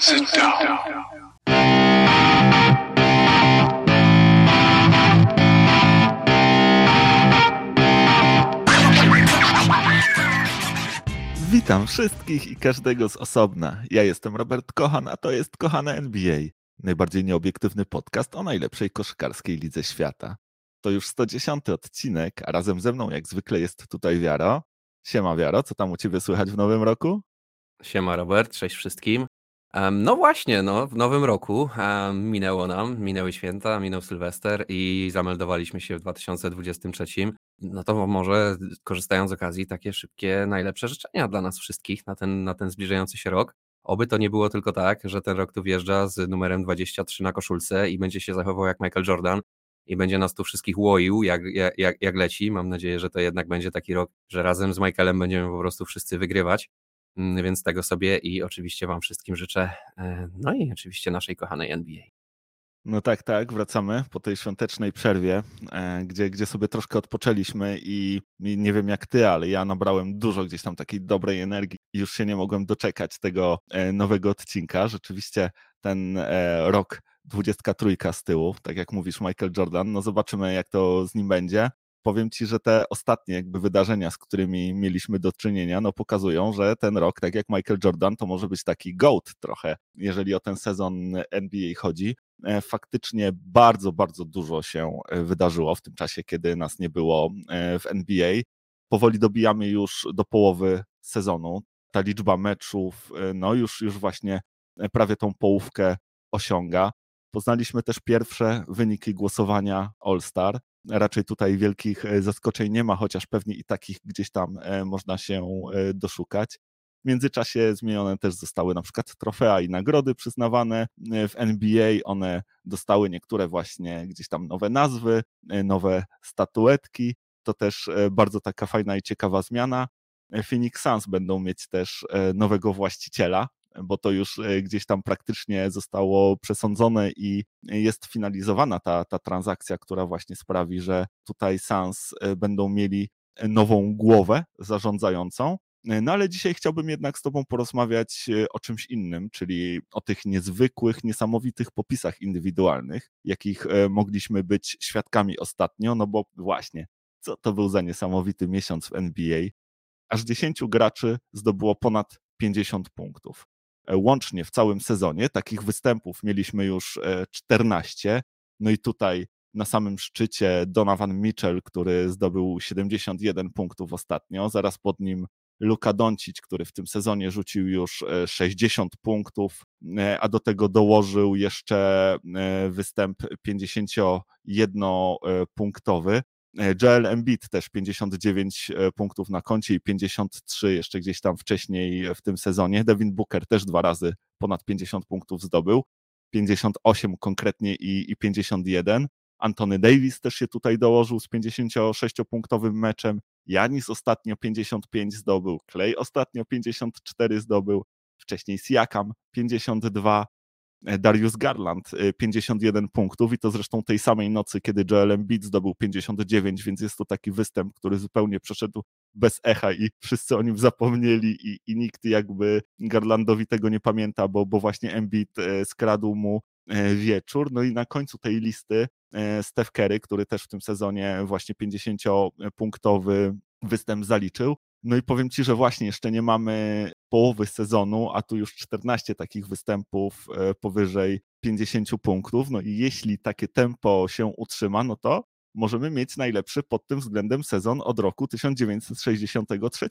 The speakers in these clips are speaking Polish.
Sit down. Witam wszystkich i każdego z osobna. Ja jestem Robert Kochan, a to jest Kochane NBA. Najbardziej nieobiektywny podcast o najlepszej koszykarskiej lidze świata. To już 110 odcinek, a razem ze mną jak zwykle jest tutaj Wiaro. Siema Wiaro, co tam u Ciebie słychać w nowym roku? Siema Robert, cześć wszystkim. No właśnie, no, w nowym roku minęło nam, minęły święta, minął Sylwester i zameldowaliśmy się w 2023. No to może korzystając z okazji, takie szybkie, najlepsze życzenia dla nas wszystkich na ten, na ten zbliżający się rok. Oby to nie było tylko tak, że ten rok tu wjeżdża z numerem 23 na koszulce i będzie się zachował jak Michael Jordan i będzie nas tu wszystkich łoił, jak, jak, jak leci. Mam nadzieję, że to jednak będzie taki rok, że razem z Michaelem będziemy po prostu wszyscy wygrywać. Mm, więc tego sobie i oczywiście Wam wszystkim życzę. E, no i oczywiście naszej kochanej NBA. No tak, tak, wracamy po tej świątecznej przerwie, e, gdzie, gdzie sobie troszkę odpoczęliśmy i, nie wiem jak ty, ale ja nabrałem dużo gdzieś tam takiej dobrej energii i już się nie mogłem doczekać tego e, nowego odcinka. Rzeczywiście ten rok 23 z tyłu, tak jak mówisz Michael Jordan, no zobaczymy jak to z nim będzie powiem ci, że te ostatnie jakby wydarzenia, z którymi mieliśmy do czynienia, no pokazują, że ten rok, tak jak Michael Jordan, to może być taki GOAT trochę, jeżeli o ten sezon NBA chodzi. E, faktycznie bardzo, bardzo dużo się e, wydarzyło w tym czasie, kiedy nas nie było e, w NBA. Powoli dobijamy już do połowy sezonu. Ta liczba meczów, no już, już właśnie prawie tą połówkę osiąga. Poznaliśmy też pierwsze wyniki głosowania All-Star raczej tutaj wielkich e, zaskoczeń nie ma, chociaż pewnie i takich gdzieś tam e, można się e, doszukać. W międzyczasie zmienione też zostały na przykład trofea i nagrody przyznawane w NBA. One dostały niektóre właśnie gdzieś tam nowe nazwy, nowe statuetki. To też bardzo taka fajna i ciekawa zmiana. Phoenix Suns będą mieć też nowego właściciela, bo to już e, gdzieś tam praktycznie zostało przesądzone i jest finalizowana ta, ta transakcja, która właśnie sprawi, że tutaj Sans e, będą mieli nową głowę zarządzającą. E, no ale dzisiaj chciałbym jednak z Tobą porozmawiać o czymś innym, czyli o tych niezwykłych, niesamowitych popisach indywidualnych, jakich mogliśmy być świadkami ostatnio, no bo właśnie, co to był za niesamowity miesiąc w NBA? Aż 10 graczy zdobyło ponad 50 punktów. E, łącznie w całym sezonie. Takich występów mieliśmy już 14. E, no i tutaj na samym szczycie Donovan Mitchell, który zdobył 71 punktów ostatnio, zaraz pod nim Luka Doncic, który w tym sezonie rzucił już 60 e, punktów, a do tego dołożył jeszcze występ 51-punktowy. E, Joel Embiid też 59 e, punktów na koncie i 53 jeszcze gdzieś tam wcześniej w tym sezonie. Devin Booker też dwa razy ponad 50 punktów zdobył. 58 konkretnie i, i 51. Antony Davis też się tutaj dołożył z 56-punktowym meczem. Janis ostatnio 55 zdobył, Clay ostatnio 54 zdobył, wcześniej Siakam 52, E, Darius Garland 51 e, punktów i to zresztą tej samej nocy, kiedy Joel Embiid zdobył 59, więc jest to taki występ, który zupełnie przeszedł bez echa i wszyscy o nim zapomnieli i, i nikt jakby Garlandowi tego nie pamięta, bo, bo właśnie Embiid e, skradł mu wieczór. No i na końcu tej listy Steph Curry, który też w tym sezonie właśnie 50-punktowy występ zaliczył. No i powiem Ci, że właśnie jeszcze nie mamy połowy sezonu, a tu już 14 takich występów e, powyżej 50 punktów. No i jeśli takie tempo się utrzyma, no to możemy mieć najlepszy pod tym względem sezon od roku 1963,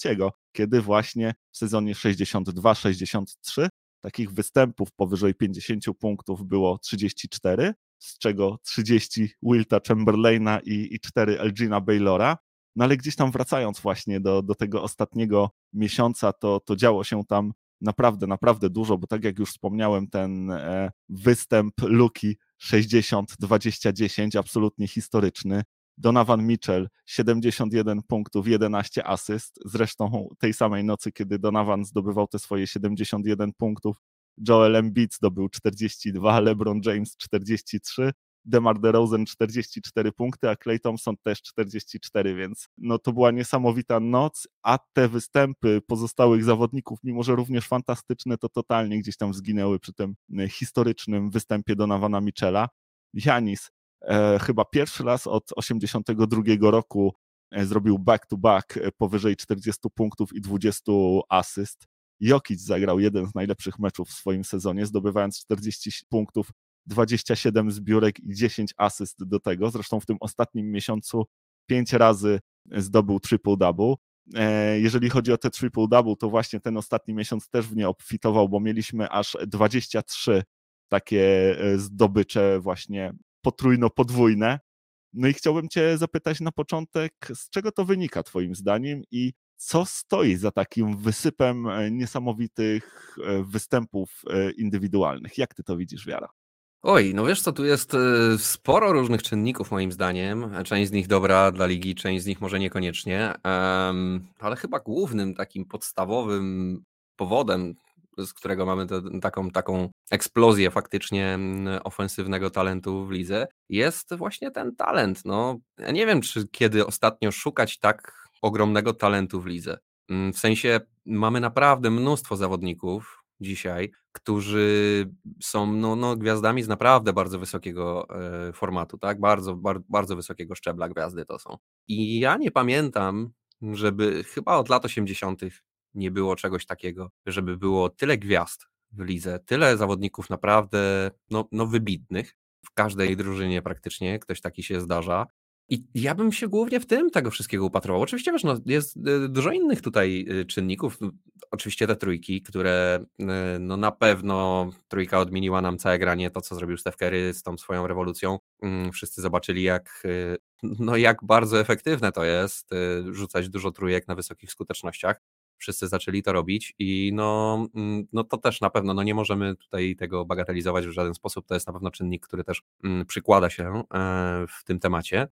kiedy właśnie w sezonie 62-63 takich występów powyżej 50 punktów było 34, z czego 30 Wilta Chamberlaina i, i 4 Elgina Baylora. No ale gdzieś tam wracając właśnie do, do tego ostatniego miesiąca, to, to działo się tam naprawdę, naprawdę dużo, bo tak jak już wspomniałem, ten e, występ Luki 60-20-10, absolutnie historyczny. Donovan Mitchell 71 punktów, 11 asyst. Zresztą tej samej nocy, kiedy Donovan zdobywał te swoje 71 punktów, Joel Embiid zdobył 42, LeBron James 43, DeMar DeRozan 44 punkty, a Clay Thompson też 44, więc no to była niesamowita noc, a te występy pozostałych zawodników, mimo że również fantastyczne, to totalnie gdzieś tam zginęły przy tym historycznym występie Donavana Michela. Janis e, chyba pierwszy raz od 82 roku e, zrobił back-to-back -back powyżej 40 punktów i 20 asyst. Jokic zagrał jeden z najlepszych meczów w swoim sezonie, zdobywając 40 punktów, 27 zbiórek i 10 asyst do tego. Zresztą w tym ostatnim miesiącu 5 razy zdobył triple-double. E, jeżeli chodzi o te triple-double, to właśnie ten ostatni miesiąc też w nie obfitował, bo mieliśmy aż 23 takie e, zdobycze właśnie potrójno-podwójne. No i chciałbym Cię zapytać na początek, z czego to wynika Twoim zdaniem i co stoi za takim wysypem e, niesamowitych występów indywidualnych? Jak ty to widzisz, Wiara? Oj, no wiesz co, tu jest sporo różnych czynników moim zdaniem. Część z nich dobra dla ligi, część z nich może niekoniecznie, ale chyba głównym takim podstawowym powodem, z którego mamy taką, taką eksplozję faktycznie ofensywnego talentu w lidze, jest właśnie ten talent. No, ja nie wiem, czy kiedy ostatnio szukać tak ogromnego talentu w lidze. Mm, w sensie mamy naprawdę mnóstwo zawodników dzisiaj, którzy są no, no, gwiazdami z naprawdę bardzo wysokiego e, formatu, tak? Bardzo, bar, bardzo wysokiego szczebla gwiazdy to są. I ja nie pamiętam, żeby chyba od lat 80. nie było czegoś takiego, żeby było tyle gwiazd w lidze, tyle zawodników naprawdę no, no wybitnych. W każdej drużynie praktycznie ktoś taki się zdarza. I ja bym się głównie w tym tego wszystkiego upatrował. Oczywiście wiesz, no, jest y, dużo innych tutaj y, czynników. Oczywiście te trójki, które y, no, na pewno trójka odmieniła nam całe granie, to co zrobił Steph Curry z tą swoją rewolucją. Mm, wszyscy zobaczyli, jak, no, jak bardzo efektywne to jest rzucać dużo trójek na wysokich skutecznościach. Wszyscy zaczęli to robić i no, mm, no to też na pewno no nie możemy tutaj tego bagatelizować w żaden sposób. To jest na pewno czynnik, który też mm, przykłada się e, w tym temacie.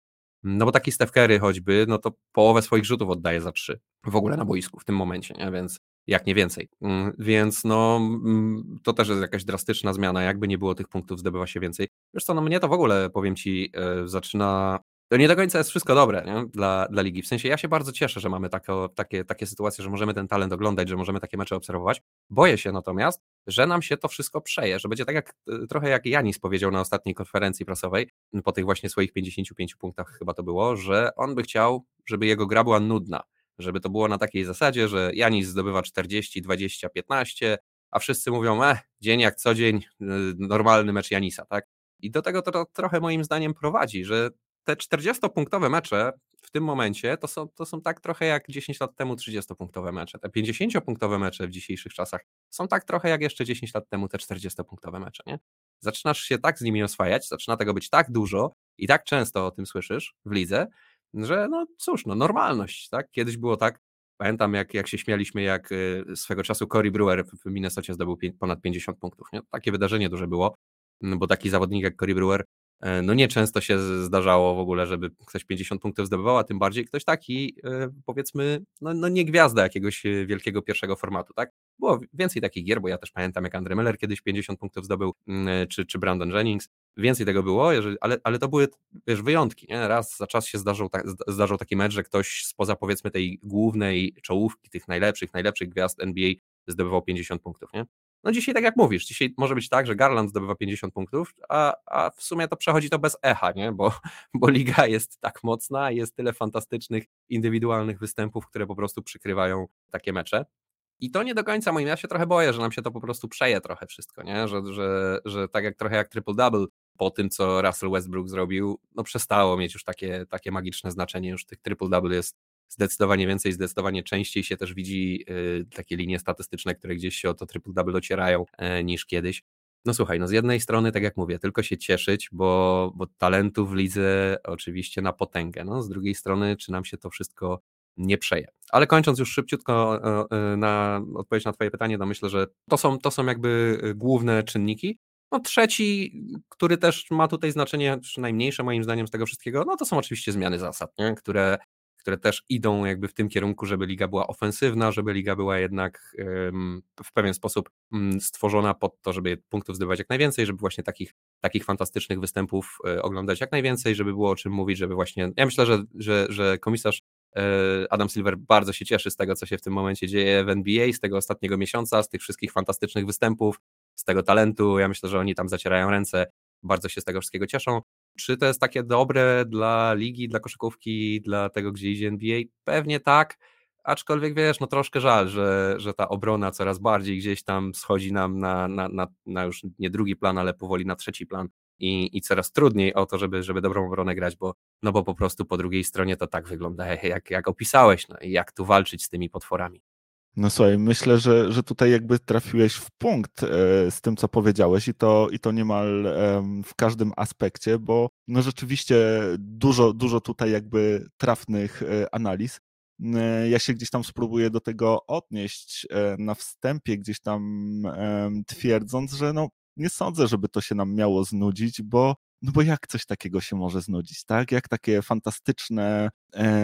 No bo taki Steph Curry choćby, no to połowę swoich rzutów oddaje za trzy w ogóle na boisku w tym momencie, nie? więc jak nie więcej. Mm, więc no mm, to też jest jakaś drastyczna zmiana, jakby nie było tych punktów, zdobywa się więcej. Co, no mnie to w ogóle, powiem Ci, e, zaczyna to nie do końca jest wszystko dobre nie? Dla, dla ligi. W sensie ja się bardzo cieszę, że mamy takie, takie, takie sytuacje, że możemy ten talent oglądać, że możemy takie mecze obserwować. Boję się natomiast, że nam się to wszystko przeje, że będzie tak jak e, trochę jak Janis powiedział na ostatniej konferencji prasowej, po tych właśnie swoich 55 punktach chyba to było, że on by chciał, żeby jego gra była nudna, żeby to było na takiej zasadzie, że Janis zdobywa 40, 20, 15, a wszyscy mówią, eh, dzień jak co dzień, normalny mecz Janisa, tak? I do tego to trochę moim zdaniem prowadzi, że te 40-punktowe mecze w tym momencie to są, to są tak trochę jak 10 lat temu 30-punktowe mecze. Te 50-punktowe mecze w dzisiejszych czasach są tak trochę jak jeszcze 10 lat temu te 40-punktowe mecze. Nie? Zaczynasz się tak z nimi oswajać, zaczyna tego być tak dużo i tak często o tym słyszysz w lidze, że no cóż, no normalność. Tak? Kiedyś było tak, pamiętam jak, jak się śmialiśmy, jak y, swego czasu Cory Brewer w Minnesocie zdobył ponad 50 punktów. Nie? Takie wydarzenie duże było, bo taki zawodnik jak Cory Brewer no nieczęsto się zdarzało w ogóle, żeby ktoś 50 punktów zdobywał, a tym bardziej ktoś taki, e, powiedzmy, no, no nie gwiazda jakiegoś e, wielkiego pierwszego formatu, tak? Było więcej takich gier, bo ja też pamiętam, jak Andre Miller kiedyś 50 punktów zdobył, mm, czy, czy Brandon Jennings, więcej tego było, jeżeli, ale, ale to były wiesz, wyjątki. Nie? Raz za czas się zdarzył, tak, zdarzył taki mecz, że ktoś spoza powiedzmy tej głównej czołówki, tych najlepszych, najlepszych gwiazd NBA zdobywał 50 punktów. Nie? No dzisiaj, tak jak mówisz, dzisiaj może być tak, że Garland zdobywa 50 punktów, a, a w sumie to przechodzi to bez echa, nie? Bo, bo liga jest tak mocna, jest tyle fantastycznych, indywidualnych występów, które po prostu przykrywają takie mecze. I to nie do końca moim, ja się trochę boję, że nam się to po prostu przeje trochę wszystko, nie? Że, że, że tak jak trochę jak triple-double po tym, co Russell Westbrook zrobił, no przestało mieć już takie, takie magiczne znaczenie, już tych triple-double jest zdecydowanie więcej, zdecydowanie częściej się też widzi y, takie linie statystyczne, które gdzieś się o to triple-double docierają e, niż kiedyś. No słuchaj, no z jednej strony, tak jak mówię, tylko się cieszyć, bo, bo talentu w lidze oczywiście na potęgę. No, z drugiej strony, czy nam się to wszystko nie przeje. Ale kończąc już szybciutko na odpowiedź na Twoje pytanie, to myślę, że to są, to są jakby główne czynniki. No trzeci, który też ma tutaj znaczenie, czy najmniejsze moim zdaniem z tego wszystkiego, no to są oczywiście zmiany zasad, nie? które które też idą jakby w tym kierunku, żeby liga była ofensywna, żeby liga była jednak w pewien sposób mm, stworzona pod to, żeby punktów zdobywać jak najwięcej, żeby właśnie takich takich fantastycznych występów oglądać jak najwięcej, żeby było o czym mówić, żeby właśnie, ja myślę, że, że, że komisarz Adam Silver bardzo się cieszy z tego, co się w tym momencie dzieje w NBA, z tego ostatniego miesiąca, z tych wszystkich fantastycznych występów, z tego talentu. Ja myślę, że oni tam zacierają ręce, bardzo się z tego wszystkiego cieszą. Czy to jest takie dobre dla ligi, dla koszykówki, dla tego, gdzie idzie NBA? Pewnie tak, aczkolwiek wiesz, no troszkę żal, że, że ta obrona coraz bardziej gdzieś tam schodzi nam na, na, na, na już nie drugi plan, ale powoli na trzeci plan i, i coraz trudniej o to, żeby, żeby dobrą obronę grać, bo, no bo po prostu po drugiej stronie to tak wygląda, jak, jak opisałeś, no jak tu walczyć z tymi potworami. No słuchaj, myślę, że, że tutaj jakby trafiłeś w punkt e, z tym, co powiedziałeś i to, i to niemal w każdym aspekcie, bo no rzeczywiście dużo, dużo tutaj jakby trafnych e, analiz. E, ja się gdzieś tam spróbuję do tego odnieść na wstępie, gdzieś tam twierdząc, że no nie sądzę, żeby to się nam miało znudzić, bo no bo jak coś takiego się może znudzić, tak? Jak takie fantastyczne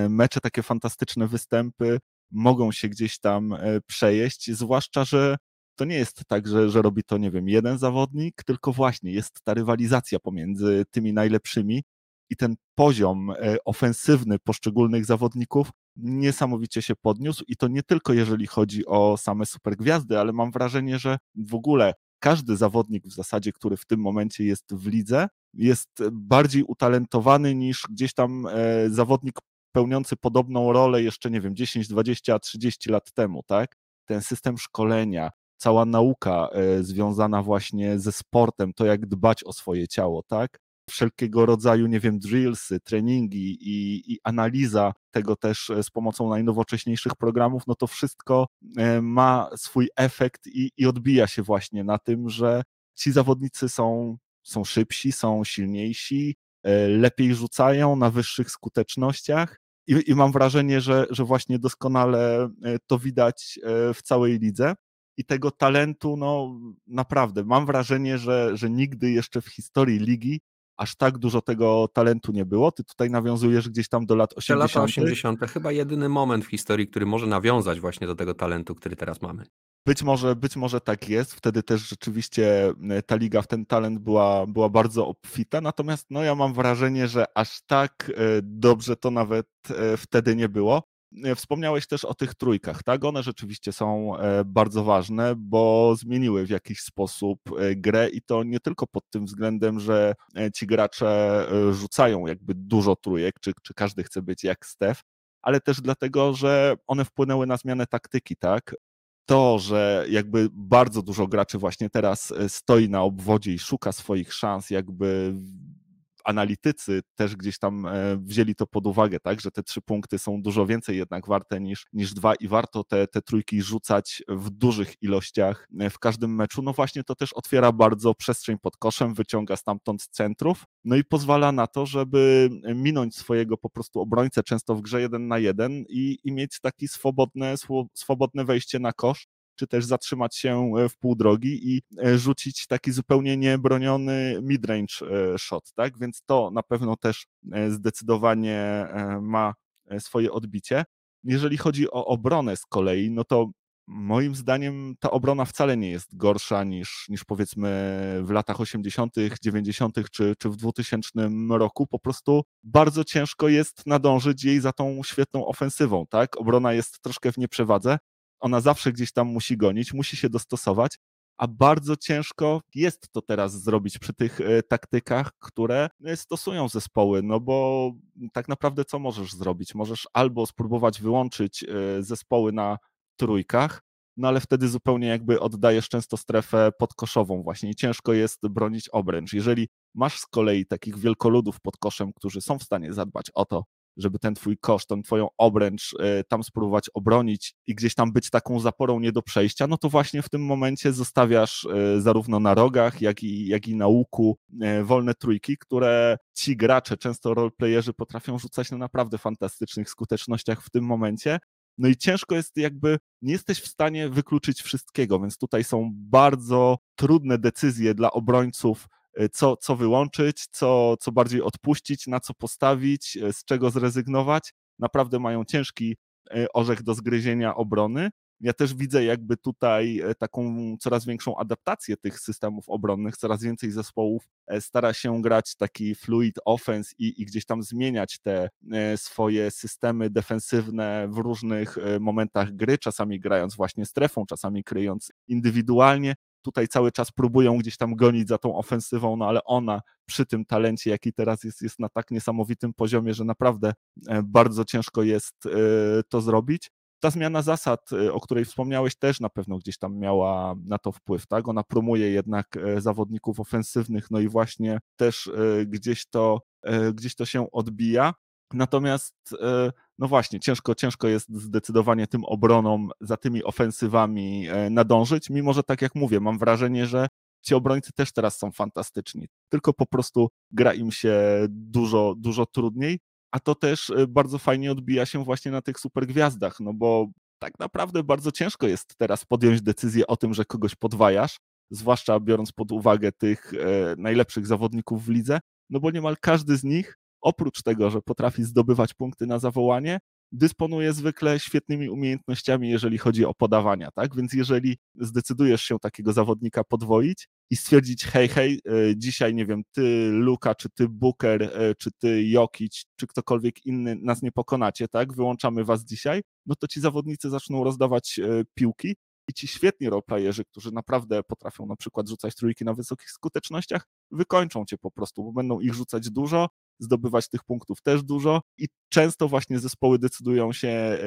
mecze, takie fantastyczne występy mogą się gdzieś tam e, przejeść, zwłaszcza, że to nie jest tak, że, że robi to, nie wiem, jeden zawodnik, tylko właśnie jest ta rywalizacja pomiędzy tymi najlepszymi i ten poziom e, ofensywny poszczególnych zawodników niesamowicie się podniósł. I to nie tylko jeżeli chodzi o same supergwiazdy, ale mam wrażenie, że w ogóle każdy zawodnik w zasadzie, który w tym momencie jest w lidze, jest bardziej utalentowany niż gdzieś tam e, zawodnik pełniący podobną rolę jeszcze, nie wiem, 10, 20, 30 lat temu, tak? Ten system szkolenia, cała nauka e, związana właśnie ze sportem, to jak dbać o swoje ciało, tak? Wszelkiego rodzaju, nie wiem, drillsy, treningi i, i analiza tego też e, z pomocą najnowocześniejszych programów, no to wszystko e, ma swój efekt i, i odbija się właśnie na tym, że ci zawodnicy są, są szybsi, są silniejsi, lepiej rzucają na wyższych skutecznościach. I, i mam wrażenie, że, że właśnie doskonale e, to widać e, w całej lidze. I tego talentu, no naprawdę, mam wrażenie, że, że nigdy jeszcze w historii ligi aż tak dużo tego talentu nie było. Ty tutaj nawiązujesz gdzieś tam do lat 80. Lata 80. Chyba jedyny moment w historii, który może nawiązać właśnie do tego talentu, który teraz mamy. Być może, być może tak jest. Wtedy też rzeczywiście e, ta liga w ten talent była, była bardzo obfita. Natomiast no, ja mam wrażenie, że aż tak e, dobrze to nawet e, wtedy nie było. Wspomniałeś też o tych trójkach, tak? One rzeczywiście są bardzo ważne, bo zmieniły w jakiś sposób grę i to nie tylko pod tym względem, że ci gracze rzucają jakby dużo trójek, czy, czy każdy chce być jak Steph, ale też dlatego, że one wpłynęły na zmianę taktyki, tak? To, że jakby bardzo dużo graczy właśnie teraz e, stoi na obwodzie i szuka swoich szans, jakby analitycy też gdzieś tam e, wzięli to pod uwagę, tak, że te trzy punkty są dużo więcej jednak warte niż, niż dwa i warto te, te trójki rzucać w dużych ilościach e, w każdym meczu. No właśnie to też otwiera bardzo przestrzeń pod koszem, wyciąga stamtąd centrów, no i pozwala na to, żeby minąć swojego po prostu obrońcę często w grze jeden na jeden i, i mieć takie swobodne, swobodne wejście na kosz, czy też zatrzymać się e, w pół drogi i e, rzucić taki zupełnie niebroniony midrange e, shot, tak? Więc to na pewno też zdecydowanie ma swoje odbicie. Jeżeli chodzi o obronę z kolei, no to moim zdaniem ta obrona wcale nie jest gorsza niż, niż powiedzmy w latach 80., 90. Czy, czy w 2000 roku. Po prostu bardzo ciężko jest nadążyć jej za tą świetną ofensywą, tak? Obrona jest troszkę w nieprzewadze, ona zawsze gdzieś tam musi gonić, musi się dostosować, a bardzo ciężko jest to teraz zrobić przy tych e, taktykach, które e, stosują zespoły, no bo tak naprawdę co możesz zrobić? Możesz albo spróbować wyłączyć e, zespoły na trójkach, no ale wtedy zupełnie jakby oddajesz często strefę podkoszową właśnie i ciężko jest bronić obręcz. Jeżeli masz z kolei takich wielkoludów pod koszem, którzy są w stanie zadbać o to, żeby ten twój kosz, tą twoją obręcz e, tam spróbować obronić i gdzieś tam być taką zaporą nie do przejścia, no to właśnie w tym momencie zostawiasz e, zarówno na rogach, jak i, jak i na łuku e, wolne trójki, które ci gracze, często roleplayerzy potrafią rzucać na naprawdę fantastycznych skutecznościach w tym momencie, no i ciężko jest jakby, nie jesteś w stanie wykluczyć wszystkiego, więc tutaj są bardzo trudne decyzje dla obrońców, co, co wyłączyć, co, co bardziej odpuścić, na co postawić, y, z czego zrezygnować. Naprawdę mają ciężki y, orzech do zgryzienia obrony. ja też widzę jakby tutaj taką coraz większą adaptację tych systemów obronnych, coraz więcej zespołów stara się grać taki fluid offense i, i gdzieś tam zmieniać te swoje systemy defensywne w różnych momentach gry, czasami grając właśnie strefą, czasami kryjąc indywidualnie, tutaj cały czas próbują gdzieś tam gonić za tą ofensywą, no ale ona przy tym talencie, jaki teraz jest, jest na tak niesamowitym poziomie, że naprawdę e, bardzo ciężko jest e, to zrobić. Ta zmiana zasad, e, o której wspomniałeś, też na pewno gdzieś tam miała na to wpływ, tak? Ona promuje jednak zawodników ofensywnych, no i właśnie też gdzieś to, gdzieś to się odbija. Natomiast, no właśnie, ciężko, ciężko jest zdecydowanie tym obronom za tymi ofensywami e, nadążyć, mimo że tak jak mówię, mam wrażenie, że ci obrońcy też teraz są fantastyczni, tylko po prostu gra im się dużo, dużo trudniej, a to też e, bardzo fajnie odbija się właśnie na tych supergwiazdach, no bo tak naprawdę bardzo ciężko jest teraz podjąć decyzję o tym, że kogoś podwajasz, zwłaszcza biorąc pod uwagę tych najlepszych zawodników w lidze, no bo niemal każdy z nich oprócz tego, że potrafi zdobywać punkty na zawołanie, dysponuje zwykle świetnymi umiejętnościami, jeżeli chodzi o podawania, tak? Więc jeżeli zdecydujesz się takiego zawodnika podwoić i stwierdzić, hej, hej, e, dzisiaj, nie wiem, ty, Luka, czy ty, Booker, e, czy ty, Jokic, czy ktokolwiek inny nas nie pokonacie, tak? Wyłączamy was dzisiaj, no to ci zawodnicy zaczną rozdawać e, piłki i ci świetni roleplayerzy, którzy naprawdę potrafią na przykład rzucać trójki na wysokich skutecznościach, wykończą cię po prostu, bo będą ich rzucać dużo, zdobywać tych punktów też dużo i często właśnie zespoły decydują się e,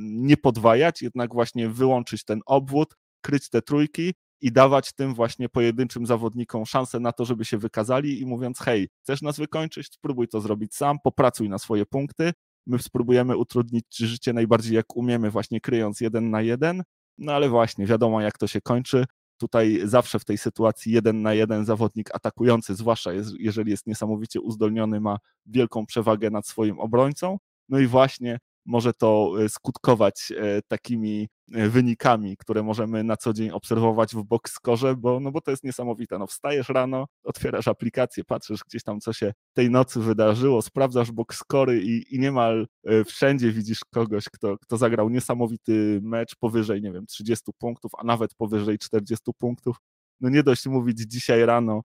nie podwajać, jednak właśnie wyłączyć ten obwód, kryć te trójki i dawać tym właśnie pojedynczym zawodnikom szansę na to, żeby się wykazali i mówiąc, hej, chcesz nas wykończyć, spróbuj to zrobić sam, popracuj na swoje punkty, my spróbujemy utrudnić życie najbardziej jak umiemy, właśnie kryjąc jeden na jeden, no ale właśnie wiadomo jak to się kończy, Tutaj zawsze w tej sytuacji jeden na jeden zawodnik atakujący, zwłaszcza jeżeli jest niesamowicie uzdolniony, ma wielką przewagę nad swoim obrońcą. No i właśnie może to e, skutkować e, takimi e, wynikami, które możemy na co dzień obserwować w boxscore, bo, no bo to jest niesamowite. No wstajesz rano, otwierasz aplikację, patrzysz gdzieś tam, co się tej nocy wydarzyło, sprawdzasz boxscory i, i niemal wszędzie widzisz kogoś, kto, kto zagrał niesamowity mecz powyżej, nie wiem, 30 punktów, a nawet powyżej 40 punktów. No nie dość mówić dzisiaj rano,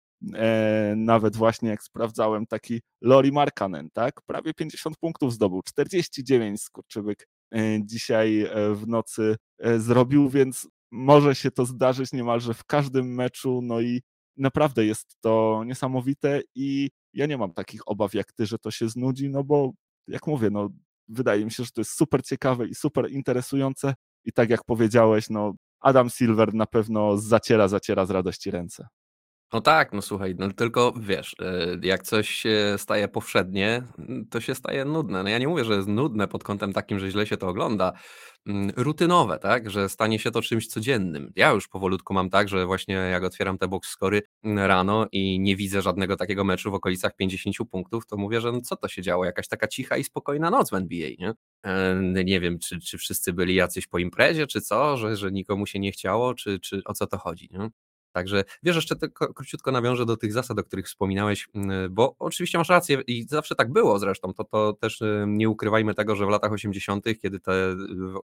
nawet właśnie jak sprawdzałem taki Lori Markanen, tak? Prawie 50 punktów zdobył, 49 skurczybyk e, dzisiaj e, w nocy e, zrobił, więc może się to zdarzyć niemalże w każdym meczu, no i naprawdę jest to niesamowite i ja nie mam takich obaw jak ty, że to się znudzi, no bo jak mówię, no wydaje mi się, że to jest super ciekawe i super interesujące i tak jak powiedziałeś, no Adam Silver na pewno zaciera, zaciera z radości ręce. No tak, no słuchaj, no tylko wiesz, e, jak coś się staje powszednie, mm, to się staje nudne. No ja nie mówię, że jest nudne pod kątem takim, że źle się to ogląda, mm, rutynowe, tak, że stanie się to czymś codziennym. Ja już powolutku mam tak, że właśnie jak otwieram te box scory mm, rano i nie widzę żadnego takiego meczu w okolicach 50 punktów, to mówię, że no co to się działo, jakaś taka cicha i spokojna noc w NBA, nie? E, nie wiem, czy, czy wszyscy byli jacyś po imprezie, czy co, że, że nikomu się nie chciało, czy, czy o co to chodzi, nie? Także wiesz, jeszcze tylko króciutko nawiążę do tych zasad, o których wspominałeś, mm, bo oczywiście masz rację i zawsze tak było zresztą, to, to też y, nie ukrywajmy tego, że w latach 80., kiedy te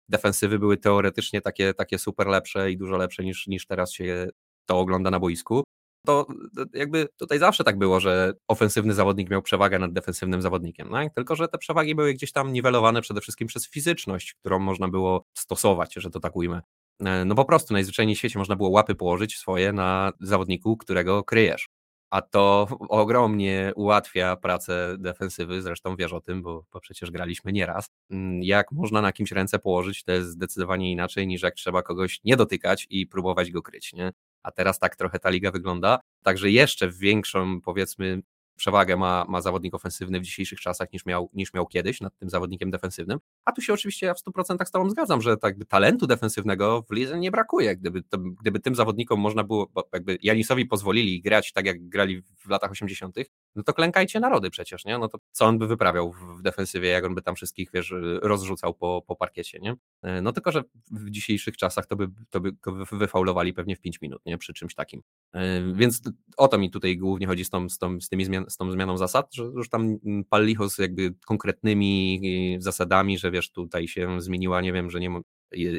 defensywy były teoretycznie takie, takie super lepsze i dużo lepsze niż, niż teraz się to ogląda na boisku, to jakby tutaj zawsze tak było, że ofensywny zawodnik miał przewagę nad defensywnym zawodnikiem, no? tylko że te przewagi były gdzieś tam niwelowane przede wszystkim przez fizyczność, którą można było stosować, że to tak ujmę. E, no po prostu najzwyczajniej w świecie można było łapy położyć swoje na zawodniku, którego kryjesz. A to ogromnie ułatwia pracę defensywy, zresztą wiesz o tym, bo, bo przecież graliśmy nieraz. Mm, jak można na kimś ręce położyć, to jest zdecydowanie inaczej niż jak trzeba kogoś nie dotykać i próbować go kryć. Nie? A teraz tak trochę ta liga wygląda. Także jeszcze większą, powiedzmy, przewagę ma, ma zawodnik ofensywny w dzisiejszych czasach niż miał, niż miał kiedyś nad tym zawodnikiem defensywnym. A tu się oczywiście ja w 100% z Tobą zgadzam, że tak talentu defensywnego w lidze nie brakuje. Gdyby, to, gdyby tym zawodnikom można było, jakby Janisowi pozwolili grać tak, jak grali w latach 80., no to klękajcie narody przecież, nie? No to co on by wyprawiał w defensywie, jak on by tam wszystkich, wiesz, rozrzucał po, po parkiecie, nie? E, no tylko, że w dzisiejszych czasach to by, to by go wyfaulowali pewnie w 5 minut, nie? Przy czymś takim. E, więc o to mi tutaj głównie chodzi z, tą, z, tą, z, tymi zmian, z tą zmianą zasad, że już tam pal licho z jakby konkretnymi zasadami, że wiesz, tutaj się zmieniła, nie wiem, że nie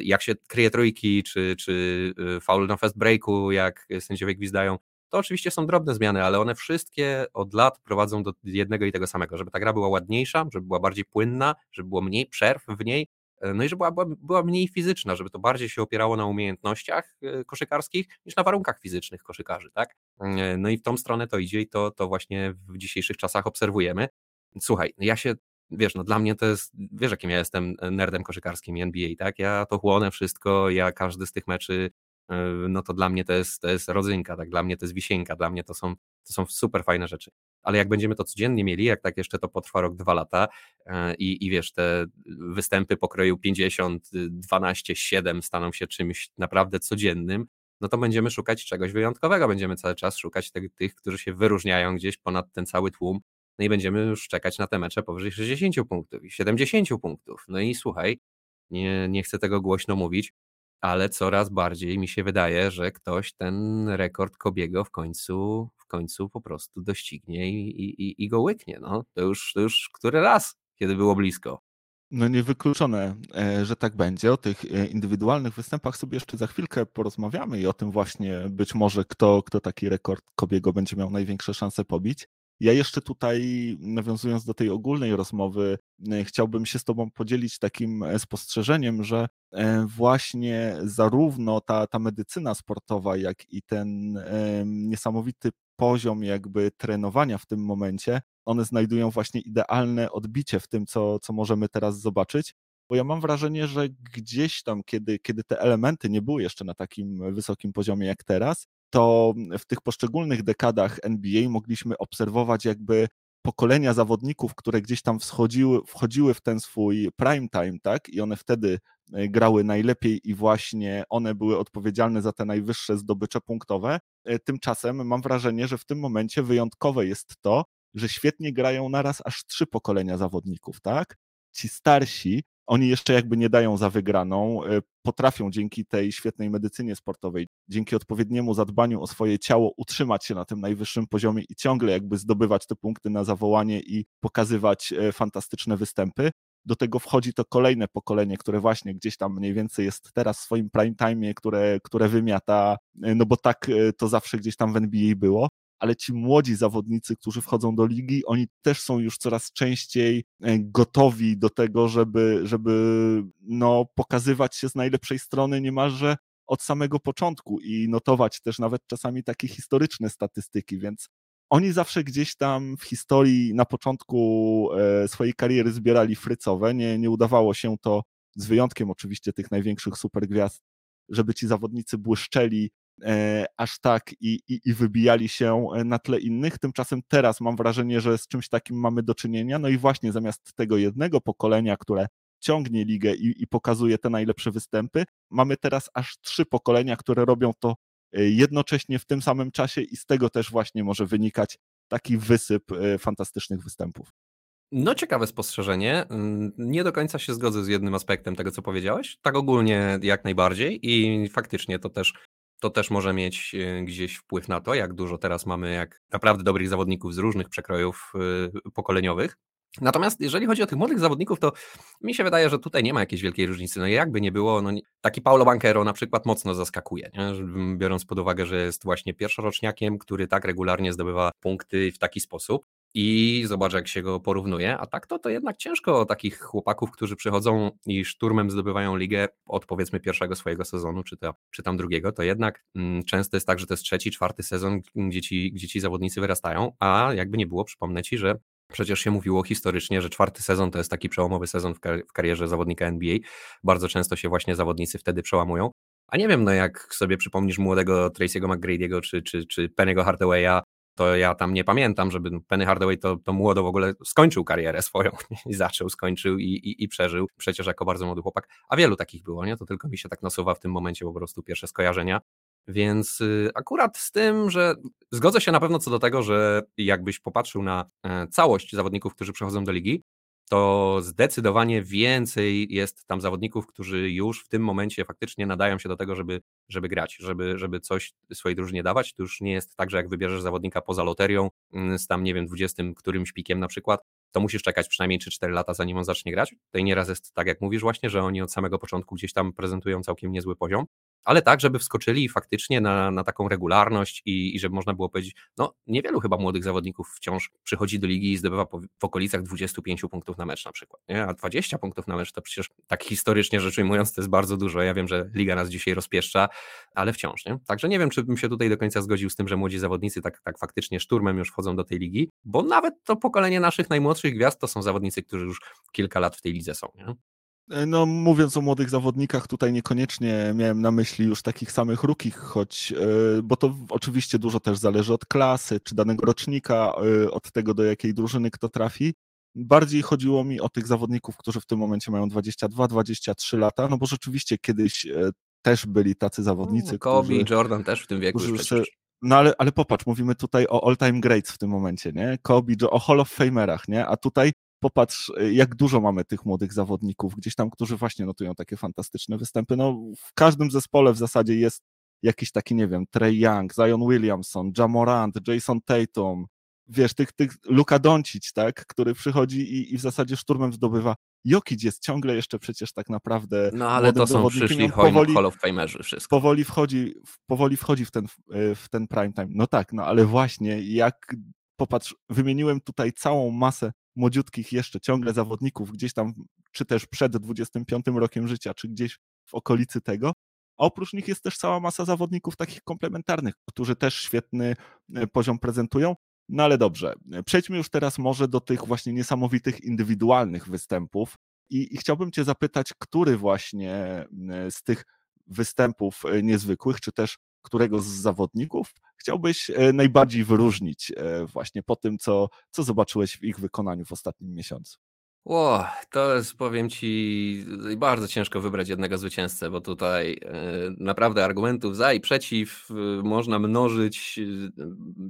jak się kryje trójki, czy, czy faul na fast breaku, jak sędziowie gwizdają, to oczywiście są drobne zmiany, ale one wszystkie od lat prowadzą do jednego i tego samego, żeby ta gra była ładniejsza, żeby była bardziej płynna, żeby było mniej przerw w niej, e, no i żeby była, była mniej fizyczna, żeby to bardziej się opierało na umiejętnościach e, koszykarskich niż na warunkach fizycznych koszykarzy, tak? E, no i w tą stronę to idzie i to, to właśnie w dzisiejszych czasach obserwujemy. Słuchaj, ja się wiesz, no dla mnie to jest, wiesz jakim ja jestem nerdem koszykarskim NBA, tak? Ja to chłonę wszystko, ja każdy z tych meczy no to dla mnie to jest, to jest rodzynka, tak? dla mnie to jest wisienka, dla mnie to są, to są super fajne rzeczy. Ale jak będziemy to codziennie mieli, jak tak jeszcze to potrwa rok, dwa lata yy, i, i wiesz, te występy pokroju 50, 12, 7 staną się czymś naprawdę codziennym, no to będziemy szukać czegoś wyjątkowego, będziemy cały czas szukać tych, tych którzy się wyróżniają gdzieś ponad ten cały tłum, no i będziemy już czekać na te mecze powyżej 60 punktów i 70 punktów. No i słuchaj, nie, nie chcę tego głośno mówić, ale coraz bardziej mi się wydaje, że ktoś ten rekord Kobiego w końcu, w końcu po prostu doścignie i, i, i go łyknie. No. To, już, to już który raz, kiedy było blisko. No niewykluczone, e, że tak będzie. O tych e, indywidualnych występach sobie jeszcze za chwilkę porozmawiamy i o tym właśnie być może kto, kto taki rekord Kobiego będzie miał największe szanse pobić. Ja jeszcze tutaj, nawiązując do tej ogólnej rozmowy, e, chciałbym się z Tobą podzielić takim e, spostrzeżeniem, że e, właśnie zarówno ta, ta medycyna sportowa, jak i ten niesamowity poziom jakby trenowania w tym momencie, one znajdują właśnie idealne odbicie w tym, co, co możemy teraz zobaczyć. Bo ja mam wrażenie, że gdzieś tam, kiedy, kiedy te elementy nie były jeszcze na takim wysokim poziomie jak teraz, to w tych poszczególnych dekadach NBA mogliśmy obserwować jakby pokolenia zawodników, które gdzieś tam wschodziły, wchodziły w ten swój prime time, tak? I one wtedy e, grały najlepiej i właśnie one były odpowiedzialne za te najwyższe zdobycze punktowe. E, tymczasem mam wrażenie, że w tym momencie wyjątkowe jest to, że świetnie grają naraz aż trzy pokolenia zawodników, tak? Ci starsi oni jeszcze jakby nie dają za wygraną, e, potrafią dzięki tej świetnej medycynie sportowej, dzięki odpowiedniemu zadbaniu o swoje ciało utrzymać się na tym najwyższym poziomie i ciągle jakby zdobywać te punkty na zawołanie i pokazywać e, fantastyczne występy. Do tego wchodzi to kolejne pokolenie, które właśnie gdzieś tam mniej więcej jest teraz w swoim prime time, które, które wymiata, e, no bo tak to zawsze gdzieś tam w NBA było ale ci młodzi zawodnicy, którzy wchodzą do ligi, oni też są już coraz częściej e, gotowi do tego, żeby, żeby no, pokazywać się z najlepszej strony niemalże od samego początku i notować też nawet czasami takie historyczne statystyki, więc oni zawsze gdzieś tam w historii na początku e, swojej kariery zbierali frycowe. Nie, nie udawało się to, z wyjątkiem oczywiście tych największych supergwiazd, żeby ci zawodnicy błyszczeli aż tak i, i, i, wybijali się e, na tle innych. Tymczasem teraz mam wrażenie, że z czymś takim mamy do czynienia. No i właśnie zamiast tego jednego pokolenia, które ciągnie ligę i, i pokazuje te najlepsze występy, mamy teraz aż trzy pokolenia, które robią to e, jednocześnie w tym samym czasie i z tego też właśnie może wynikać taki wysyp fantastycznych występów. No, ciekawe spostrzeżenie. Mm, nie do końca się zgodzę z jednym aspektem tego, co powiedziałeś. Tak ogólnie jak najbardziej i faktycznie to też to też może mieć e, gdzieś wpływ na to, jak dużo teraz mamy jak naprawdę dobrych zawodników z różnych przekrojów e, pokoleniowych. Natomiast jeżeli chodzi o tych młodych zawodników, to mi się wydaje, że tutaj nie ma jakiejś wielkiej różnicy. No jakby nie było, no taki Paulo Banquero na przykład mocno zaskakuje, nie? biorąc pod uwagę, że jest właśnie pierwszoroczniakiem, który tak regularnie zdobywa punkty w taki sposób i zobacz, jak się go porównuje. A tak to, to jednak ciężko takich chłopaków, którzy przychodzą i szturmem zdobywają ligę od powiedzmy pierwszego swojego sezonu, czy, to, czy tam drugiego, to jednak mm, często jest tak, że to jest trzeci, czwarty sezon, gdzie ci, gdzie ci zawodnicy wyrastają, a jakby nie było, przypomnę ci, że Przecież się mówiło historycznie, że czwarty sezon to jest taki przełomowy sezon w, kar w karierze zawodnika NBA. Bardzo często się właśnie zawodnicy wtedy przełamują. A nie wiem, no jak sobie przypomnisz młodego Tracy'ego McGrady'ego czy, czy, czy Penny'ego Hardawaya, to ja tam nie pamiętam, żeby Penny Hardaway to, to młodo w ogóle skończył karierę swoją i zaczął, skończył i, i, i przeżył, przecież jako bardzo młody chłopak, a wielu takich było, nie? To tylko mi się tak nasuwa w tym momencie po prostu pierwsze skojarzenia. Więc y, akurat z tym, że zgodzę się na pewno co do tego, że jakbyś popatrzył na e, całość zawodników, którzy przychodzą do ligi, to zdecydowanie więcej jest tam zawodników, którzy już w tym momencie faktycznie nadają się do tego, żeby, żeby grać, żeby, żeby coś swojej drużynie dawać. To już nie jest tak, że jak wybierzesz zawodnika poza loterią mm, z tam, nie wiem, 20 którymś pikiem na przykład, to musisz czekać przynajmniej 3-4 lata, zanim on zacznie grać. Tutaj nieraz jest tak, jak mówisz właśnie, że oni od samego początku gdzieś tam prezentują całkiem niezły poziom, ale tak, żeby wskoczyli faktycznie na, na taką regularność i, i żeby można było powiedzieć, no niewielu chyba młodych zawodników wciąż przychodzi do ligi i zdobywa po, w okolicach 25 punktów na mecz na przykład, nie? a 20 punktów na mecz to przecież tak historycznie rzecz ujmując to jest bardzo dużo, ja wiem, że liga nas dzisiaj rozpieszcza, ale wciąż, nie? Także nie wiem, czy bym się tutaj do końca zgodził z tym, że młodzi zawodnicy tak, tak faktycznie szturmem już wchodzą do tej ligi, bo nawet to pokolenie naszych najmłodszych gwiazd to są zawodnicy, którzy już kilka lat w tej lidze są, nie? E, no, mówiąc o młodych zawodnikach, tutaj niekoniecznie miałem na myśli już takich samych rukich, choć, e, bo to oczywiście dużo też zależy od klasy, czy danego rocznika, e, od tego, do jakiej drużyny kto trafi. Bardziej chodziło mi o tych zawodników, którzy w tym momencie mają 22-23 lata, no bo rzeczywiście kiedyś też byli tacy zawodnicy, no, Kobe którzy... Jordan też w tym wieku już przecież. No ale, ale popatrz, mówimy tutaj o all-time greats w tym momencie, nie? Kobe, o Hall of Famerach, nie? A tutaj popatrz, y, jak dużo mamy tych młodych zawodników, gdzieś tam, którzy właśnie notują takie fantastyczne występy. No, w każdym zespole w zasadzie jest jakiś taki, nie wiem, Trey Young, Zion Williamson, Jamorant, Jason Tatum, wiesz, tych, tych Luka Doncic, tak, który przychodzi i, i w zasadzie szturmem zdobywa. Jokic jest ciągle jeszcze przecież tak naprawdę No ale to są przyszli powoli, Hall of Famerzy wszystko. Powoli wchodzi, powoli wchodzi w ten, y, w ten prime time. No tak, no ale właśnie jak popatrz, wymieniłem tutaj całą masę młodziutkich jeszcze ciągle zawodników, gdzieś tam, czy też przed 25 rokiem życia, czy gdzieś w okolicy tego. A oprócz nich jest też cała masa zawodników takich komplementarnych, którzy też świetny e, poziom prezentują. No ale dobrze, przejdźmy już teraz może do tych właśnie niesamowitych indywidualnych występów. I, I, chciałbym Cię zapytać, który właśnie e, z tych występów e, niezwykłych, czy też którego z zawodników chciałbyś e, najbardziej wyróżnić e, właśnie po tym, co, co zobaczyłeś w ich wykonaniu w ostatnim miesiącu? Ło, to jest, powiem ci, bardzo ciężko wybrać jednego zwycięzcę, bo tutaj e, naprawdę argumentów za i przeciw można mnożyć,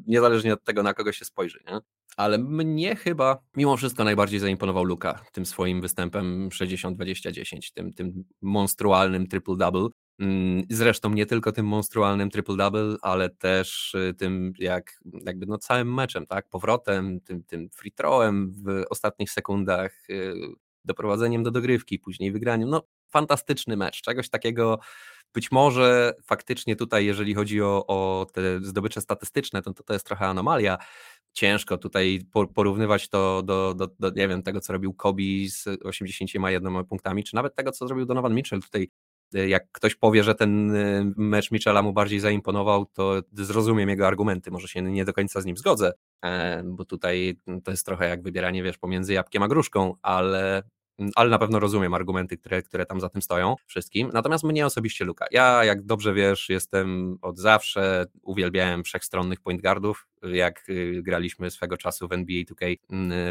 niezależnie od tego, na kogo się spojrzy. Nie? Ale mnie chyba mimo wszystko najbardziej zaimponował Luka tym swoim występem 60-20-10, tym, tym monstrualnym triple-double. Mm, zresztą nie tylko tym monstrualnym triple-double, ale też y, tym jak, jakby no całym meczem, tak? Powrotem, tym, tym free throwem w ostatnich sekundach, y, doprowadzeniem do dogrywki, później wygraniem. No fantastyczny mecz, czegoś takiego być może faktycznie tutaj, jeżeli chodzi o, o te zdobycze statystyczne, to, to jest trochę anomalia. Ciężko tutaj porównywać to do, do, do, nie wiem, tego, co robił Kobe z 81 punktami, czy nawet tego, co zrobił Donovan Mitchell. Tutaj jak ktoś powie, że ten y, mecz Michela mu bardziej zaimponował, to zrozumiem jego argumenty, może się nie do końca z nim zgodzę, e, bo tutaj to jest trochę jak wybieranie, wiesz, pomiędzy jabłkiem a gruszką, ale ale na pewno rozumiem argumenty, które, które tam za tym stoją wszystkim. Natomiast mnie osobiście Luka. Ja, jak dobrze wiesz, jestem od zawsze, uwielbiałem wszechstronnych point guardów. Jak y, graliśmy swego czasu w NBA 2K,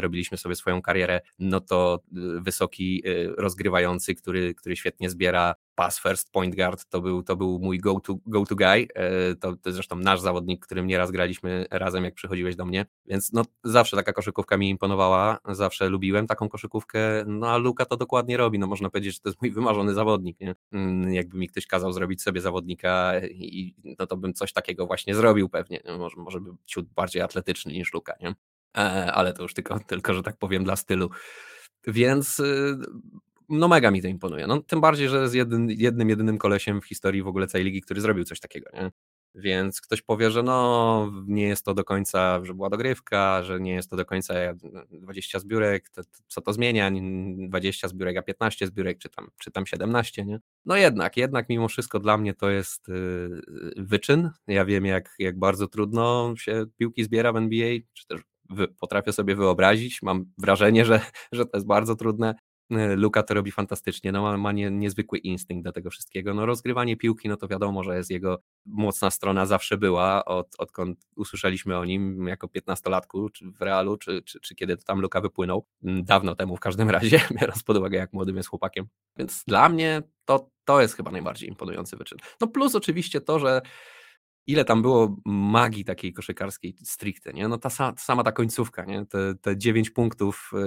robiliśmy sobie swoją karierę, no to wysoki rozgrywający, który, który świetnie zbiera pass first point guard to był, to był mój go-to go to guy. E, to, to zresztą nasz zawodnik, którym nieraz graliśmy razem, jak przychodziłeś do mnie. Więc no, zawsze taka koszykówka mi imponowała, zawsze lubiłem taką koszykówkę. No a Luka to dokładnie robi. No można powiedzieć, że to jest mój wymarzony zawodnik. Nie? Mm, jakby mi ktoś kazał zrobić sobie zawodnika, i, no to bym coś takiego właśnie zrobił pewnie. Może, może by ciut bardziej atletyczny niż Luka, nie? E, ale to już tylko, tylko, że tak powiem, dla stylu. Więc y, no mega mi to imponuje. No, tym bardziej, że jest jednym, jednym, jedynym kolesiem w historii w ogóle całej ligi, który zrobił coś takiego. Nie? Więc ktoś powie, że no nie jest to do końca, że była dogrywka, że nie jest to do końca 20 zbiórek, to, co to zmienia, 20 zbiórek, a 15 zbiórek, czy tam, czy tam 17, nie? No jednak, jednak mimo wszystko dla mnie to jest yy, wyczyn. Ja wiem, jak, jak bardzo trudno się piłki zbiera w NBA, czy też potrafię sobie wyobrazić, mam wrażenie, że, że to jest bardzo trudne, E, Luka to robi fantastycznie, no ma, ma nie, niezwykły instynkt do tego wszystkiego. No rozgrywanie piłki, no to wiadomo, że jest jego mocna strona, zawsze była, od, odkąd usłyszeliśmy o nim jako piętnastolatku czy w Realu, czy, czy, czy kiedy to tam Luka wypłynął, mm, dawno temu w każdym razie, biorąc pod uwagę jak młodym jest chłopakiem. Więc dla mnie to, to jest chyba najbardziej imponujący wyczyn. No plus oczywiście to, że ile tam było magii takiej koszykarskiej stricte, nie? No ta, sama ta końcówka, nie? Te, te 9 punktów e,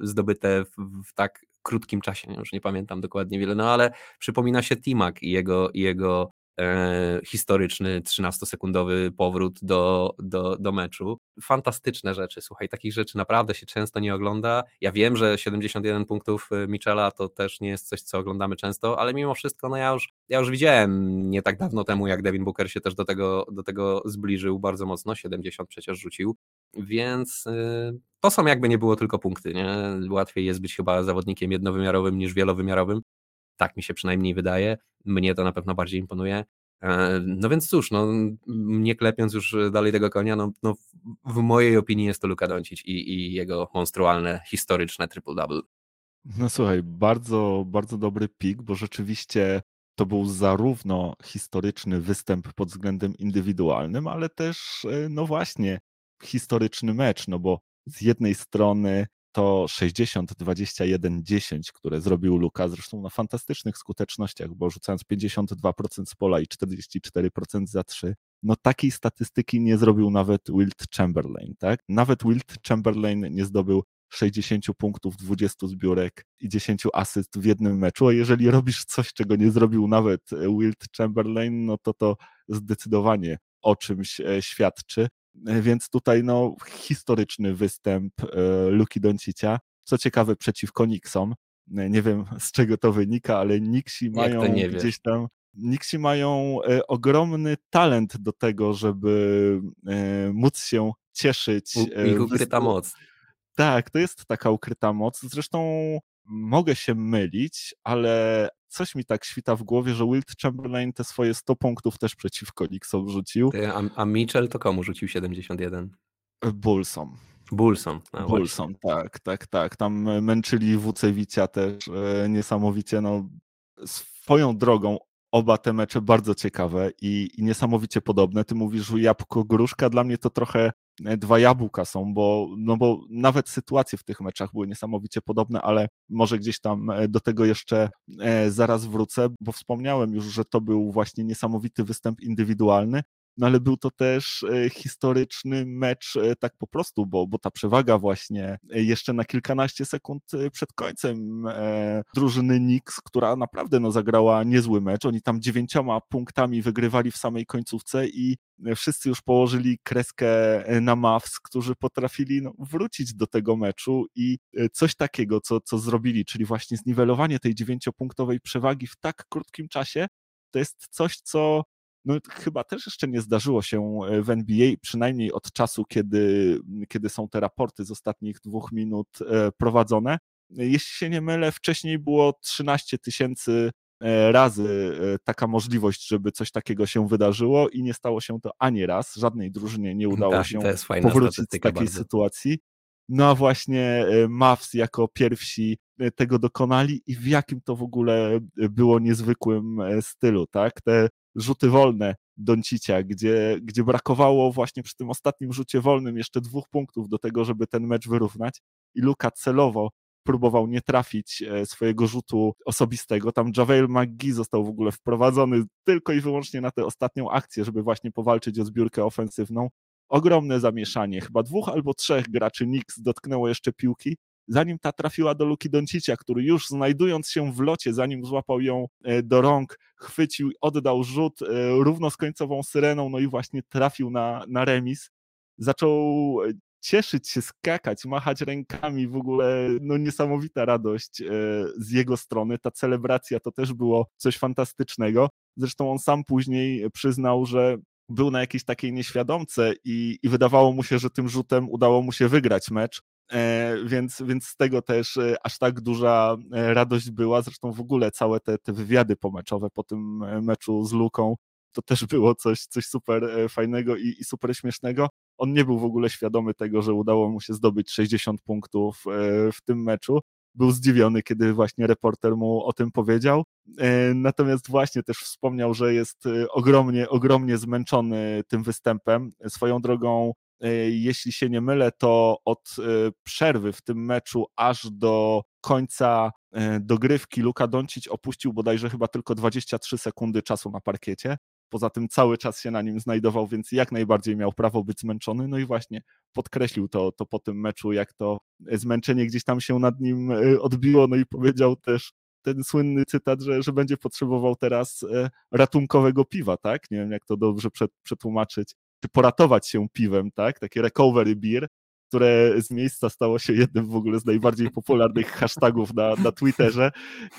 zdobyte w, w, tak krótkim czasie, nie? już nie pamiętam dokładnie wiele, no ale przypomina się Timak i jego, i jego historyczny 13-sekundowy powrót do, do, do meczu. Fantastyczne rzeczy, słuchaj, takich rzeczy naprawdę się często nie ogląda. Ja wiem, że 71 punktów e, Michela to też nie jest coś, co oglądamy często, ale mimo wszystko, no ja już, ja już widziałem nie tak dawno temu, jak Devin Booker się też do tego, do tego zbliżył bardzo mocno, 70 przecież rzucił, więc y, to są jakby nie było tylko punkty, nie? Łatwiej jest być chyba zawodnikiem jednowymiarowym niż wielowymiarowym, tak mi się przynajmniej wydaje. Mnie to na pewno bardziej imponuje. E, no więc cóż, no, nie klepiąc już dalej tego konia, no, no w mojej opinii jest to Luka Doncic i, i jego monstrualne, historyczne triple-double. No słuchaj, bardzo, bardzo dobry pik, bo rzeczywiście to był zarówno historyczny występ pod względem indywidualnym, ale też, e, no właśnie, historyczny mecz, no bo z jednej strony to 60, 21, 10, które zrobił Luka, zresztą na fantastycznych skutecznościach, bo rzucając 52% z pola i 44% za 3, no takiej statystyki nie zrobił nawet Wilt Chamberlain, tak? Nawet Wilt Chamberlain nie zdobył 60 punktów, 20 zbiórek i 10 asyst w jednym meczu, a jeżeli robisz coś, czego nie zrobił nawet Wilt Chamberlain, no to to zdecydowanie o czymś e, świadczy. E, więc tutaj no, historyczny występ e, Luki Doncicia. Co ciekawe, przeciwko Nixom. E, nie wiem z czego to wynika, ale Nixi mają gdzieś tam. Nixi mają ogromny talent do tego, żeby móc się cieszyć. Ich ukryta moc. Tak, to jest taka ukryta moc. Zresztą mogę się mylić, ale coś mi tak świta w głowie, że Wilt Chamberlain te swoje 100 punktów też przeciwko Knicksom rzucił. A, a Mitchell to komu rzucił 71? Bullsom. Bullsom. No, Bullsom, tak, tak, tak. Tam męczyli Wucewicia też e, niesamowicie. No, swoją drogą oba te mecze bardzo ciekawe i, i niesamowicie podobne. Ty mówisz, że jabłko gruszka, dla mnie to trochę e, dwa jabłka są, bo, no bo nawet sytuacje w tych meczach były niesamowicie podobne, ale może gdzieś tam e, do tego jeszcze e, zaraz wrócę, bo wspomniałem już, że to był właśnie niesamowity występ indywidualny, no ale był to też e, historyczny mecz e, tak po prostu, bo, bo ta przewaga właśnie e, jeszcze na kilkanaście sekund przed końcem drużyny Knicks, która naprawdę no, zagrała niezły mecz, oni tam dziewięcioma punktami wygrywali w samej końcówce i wszyscy już położyli kreskę na Mavs, którzy potrafili no, wrócić do tego meczu i coś takiego, co, co zrobili, czyli właśnie zniwelowanie tej dziewięciopunktowej przewagi w tak krótkim czasie, to jest coś, co no, chyba też jeszcze nie zdarzyło się e, w NBA, przynajmniej od czasu, kiedy, kiedy są te raporty z ostatnich dwóch minut e, prowadzone. Jeśli się nie mylę, wcześniej było 13 tysięcy e, razy taka możliwość, żeby coś takiego się wydarzyło i nie stało się to ani raz. Żadnej drużynie nie udało tak, się powrócić z takiej bardzo. sytuacji. No a właśnie Mavs jako pierwsi tego dokonali i w jakim to w ogóle było niezwykłym stylu, tak? Te rzuty wolne Doncicia, gdzie, gdzie brakowało właśnie przy tym ostatnim rzucie wolnym jeszcze dwóch punktów do tego, żeby ten mecz wyrównać i Luka celowo próbował nie trafić e, swojego rzutu osobistego. Tam Javel McGee został w ogóle wprowadzony tylko i wyłącznie na tę ostatnią akcję, żeby właśnie powalczyć o zbiórkę ofensywną. Ogromne zamieszanie. Chyba dwóch albo trzech graczy Knicks dotknęło jeszcze piłki, zanim ta trafiła do Luki Doncicia, który już znajdując się w locie, zanim złapał ją e, do rąk, chwycił, oddał rzut e, równo z końcową syreną, no i właśnie trafił na, na remis. Zaczął e, cieszyć się, skakać, machać rękami, w ogóle no niesamowita radość z jego strony. Ta celebracja to też było coś fantastycznego. Zresztą on sam później przyznał, że był na jakiejś takiej nieświadomce i, i wydawało mu się, że tym rzutem udało mu się wygrać mecz, więc, więc z tego też e, aż tak duża e, radość była. Zresztą w ogóle całe te, te wywiady pomeczowe po tym meczu z Luką, to też było coś, coś super fajnego i, i super śmiesznego. On nie był w ogóle świadomy tego, że udało mu się zdobyć 60 punktów w tym meczu. Był zdziwiony, kiedy właśnie reporter mu o tym powiedział. Natomiast właśnie też wspomniał, że jest ogromnie, ogromnie zmęczony tym występem. Swoją drogą E, jeśli się nie mylę, to od e, przerwy w tym meczu aż do końca e, dogrywki Luka Doncic opuścił bodajże chyba tylko 23 sekundy czasu na parkiecie. Poza tym cały czas się na nim znajdował, więc jak najbardziej miał prawo być zmęczony. No i właśnie podkreślił to, to po tym meczu, jak to zmęczenie gdzieś tam się nad nim odbiło. No i powiedział też, ten słynny cytat, że, że będzie potrzebował teraz e, ratunkowego piwa, tak? Nie wiem, jak to dobrze przetłumaczyć. Czy poratować się piwem, tak? Takie recovery beer, które z miejsca stało się jednym w ogóle z najbardziej popularnych hashtagów na, na Twitterze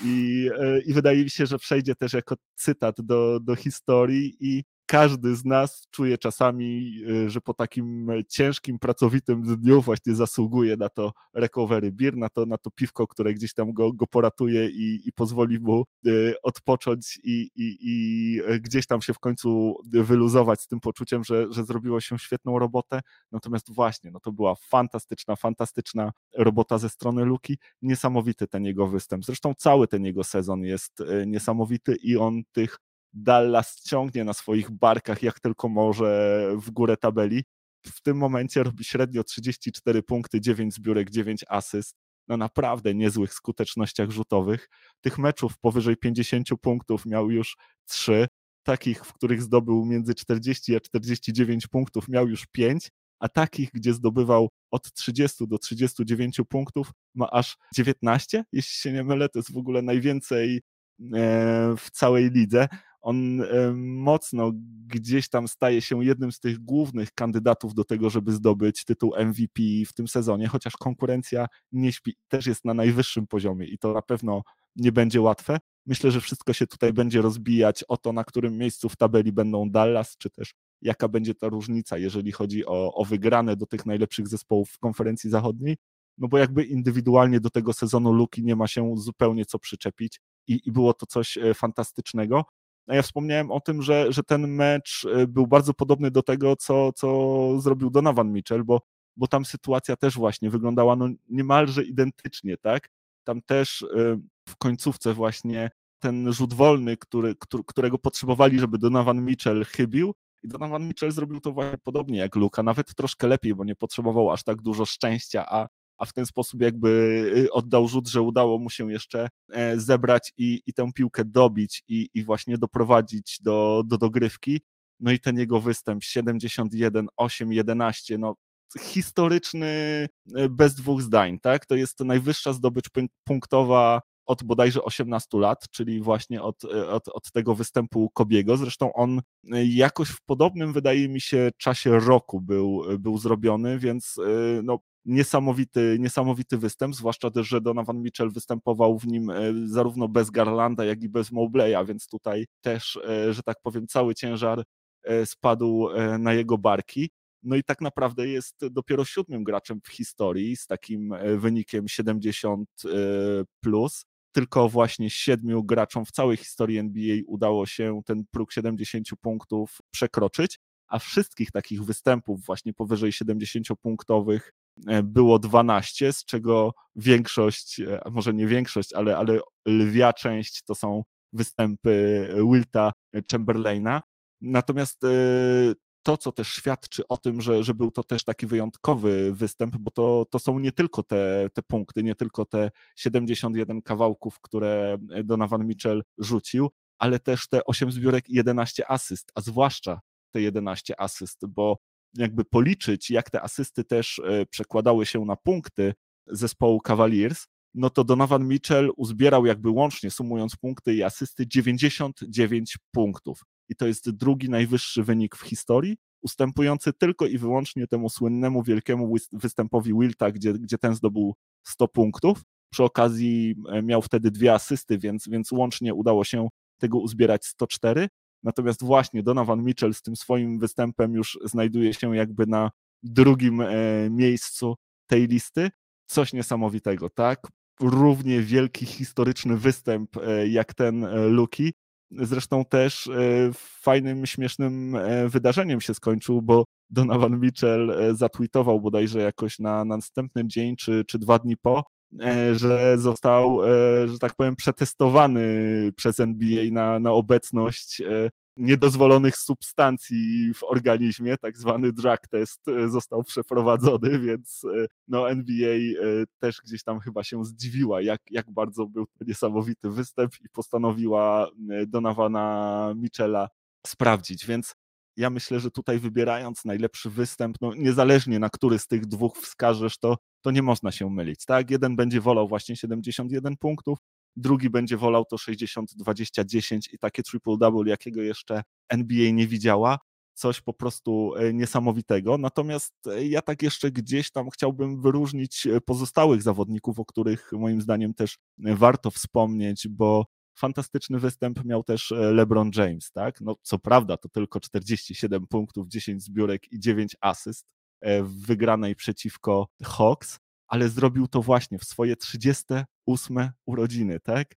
I, e, i wydaje mi się, że przejdzie też jako cytat do, do historii i każdy z nas czuje czasami, y, że po takim ciężkim, pracowitym dniu właśnie zasługuje na to recovery beer, na to, na to piwko, które gdzieś tam go, go poratuje i, i pozwoli mu y, odpocząć i, i, i gdzieś tam się w końcu wyluzować z tym poczuciem, że, że zrobiło się świetną robotę. Natomiast właśnie, no to była fantastyczna, fantastyczna robota ze strony Luki. Niesamowity ten jego występ. Zresztą cały ten jego sezon jest y, niesamowity i on tych Dallas ciągnie na swoich barkach jak tylko może w górę tabeli. W tym momencie robi średnio 34 punkty, 9 zbiórek, 9 asyst na naprawdę niezłych skutecznościach rzutowych. Tych meczów powyżej 50 punktów miał już 3, takich, w których zdobył między 40 a 49 punktów miał już 5, a takich, gdzie zdobywał od 30 do 39 punktów ma aż 19, jeśli się nie mylę, to jest w ogóle najwięcej e, w całej lidze on mocno gdzieś tam staje się jednym z tych głównych kandydatów do tego, żeby zdobyć tytuł MVP w tym sezonie, chociaż konkurencja nie śpi, też jest na najwyższym poziomie i to na pewno nie będzie łatwe. Myślę, że wszystko się tutaj będzie rozbijać o to, na którym miejscu w tabeli będą Dallas, czy też jaka będzie ta różnica, jeżeli chodzi o, o wygrane do tych najlepszych zespołów w konferencji zachodniej. No bo jakby indywidualnie do tego sezonu Luki nie ma się zupełnie co przyczepić i, i było to coś e, fantastycznego. No ja wspomniałem o tym, że, że ten mecz y, był bardzo podobny do tego, co, co zrobił Donovan Mitchell, bo, bo tam sytuacja też właśnie wyglądała no niemalże identycznie, tak? Tam też y, w końcówce właśnie ten rzut wolny, który, którego potrzebowali, żeby Donovan Mitchell chybił, i Donovan Mitchell zrobił to właśnie podobnie jak Luka, nawet troszkę lepiej, bo nie potrzebował aż tak dużo szczęścia, a a w ten sposób jakby y, oddał rzut, że udało mu się jeszcze e, zebrać i, i tę piłkę dobić i, i właśnie doprowadzić do, do dogrywki. No i ten jego występ 71, 8, 11, no historyczny e, bez dwóch zdań, tak? To jest najwyższa zdobycz punktowa od bodajże 18 lat, czyli właśnie od, e, od, od tego występu Kobiego. Zresztą on jakoś w podobnym, wydaje mi się, czasie roku był, był zrobiony, więc no, niesamowity, niesamowity występ, zwłaszcza też, że Donovan Mitchell występował w nim e, zarówno bez Garlanda, jak i bez Mowbleya, więc tutaj też, e, że tak powiem, cały ciężar e, spadł na jego barki. No i tak naprawdę jest dopiero siódmym graczem w historii z takim wynikiem 70 plus. Tylko właśnie siedmiu graczom w całej historii NBA udało się ten próg 70 punktów przekroczyć, a wszystkich takich występów właśnie powyżej 70-punktowych E, było 12, z czego większość, e, może nie większość, ale, ale lwia część to są występy Wilta Chamberlaina. Natomiast e, to, co też świadczy o tym, że, że był to też taki wyjątkowy występ, bo to, to są nie tylko te, te punkty, nie tylko te 71 kawałków, które Donovan Mitchell rzucił, ale też te 8 zbiórek i 11 asyst, a zwłaszcza te 11 asyst, bo jakby policzyć, jak te asysty też e, przekładały się na punkty zespołu Cavaliers, no to Donovan Mitchell uzbierał jakby łącznie, sumując punkty i asysty, 99 punktów. I to jest drugi najwyższy wynik w historii, ustępujący tylko i wyłącznie temu słynnemu wielkiemu występowi Wilta, gdzie, gdzie ten zdobył 100 punktów. Przy okazji e, miał wtedy dwie asysty, więc, więc łącznie udało się tego uzbierać 104. Natomiast właśnie Donovan Mitchell z tym swoim występem już znajduje się jakby na drugim e, miejscu tej listy. Coś niesamowitego, tak? Równie wielki historyczny występ e, jak ten e, Luki. Zresztą też fajnym, śmiesznym wydarzeniem się skończył, bo Donovan Mitchell zatweetował bodajże jakoś na, na następny dzień czy, czy dwa dni po, że został, że tak powiem, przetestowany przez NBA na, na obecność niedozwolonych substancji w organizmie, tak zwany drug test e, został przeprowadzony, więc e, no NBA e, też gdzieś tam chyba się zdziwiła, jak, jak bardzo był to niesamowity występ i postanowiła Donowana Michela sprawdzić, więc ja myślę, że tutaj wybierając najlepszy występ, no niezależnie na który z tych dwóch wskażesz, to, to nie można się mylić, tak? Jeden będzie wolał właśnie 71 punktów, drugi będzie wolał to 60-20-10 i takie triple-double, jakiego jeszcze NBA nie widziała. Coś po prostu e, niesamowitego. Natomiast e, ja tak jeszcze gdzieś tam chciałbym wyróżnić e, pozostałych zawodników, o których moim zdaniem też warto wspomnieć, bo fantastyczny występ miał też LeBron James, tak? No, co prawda to tylko 47 punktów, 10 zbiórek i 9 asyst w wygranej przeciwko Hawks, ale zrobił to właśnie w swoje 38 urodziny, tak?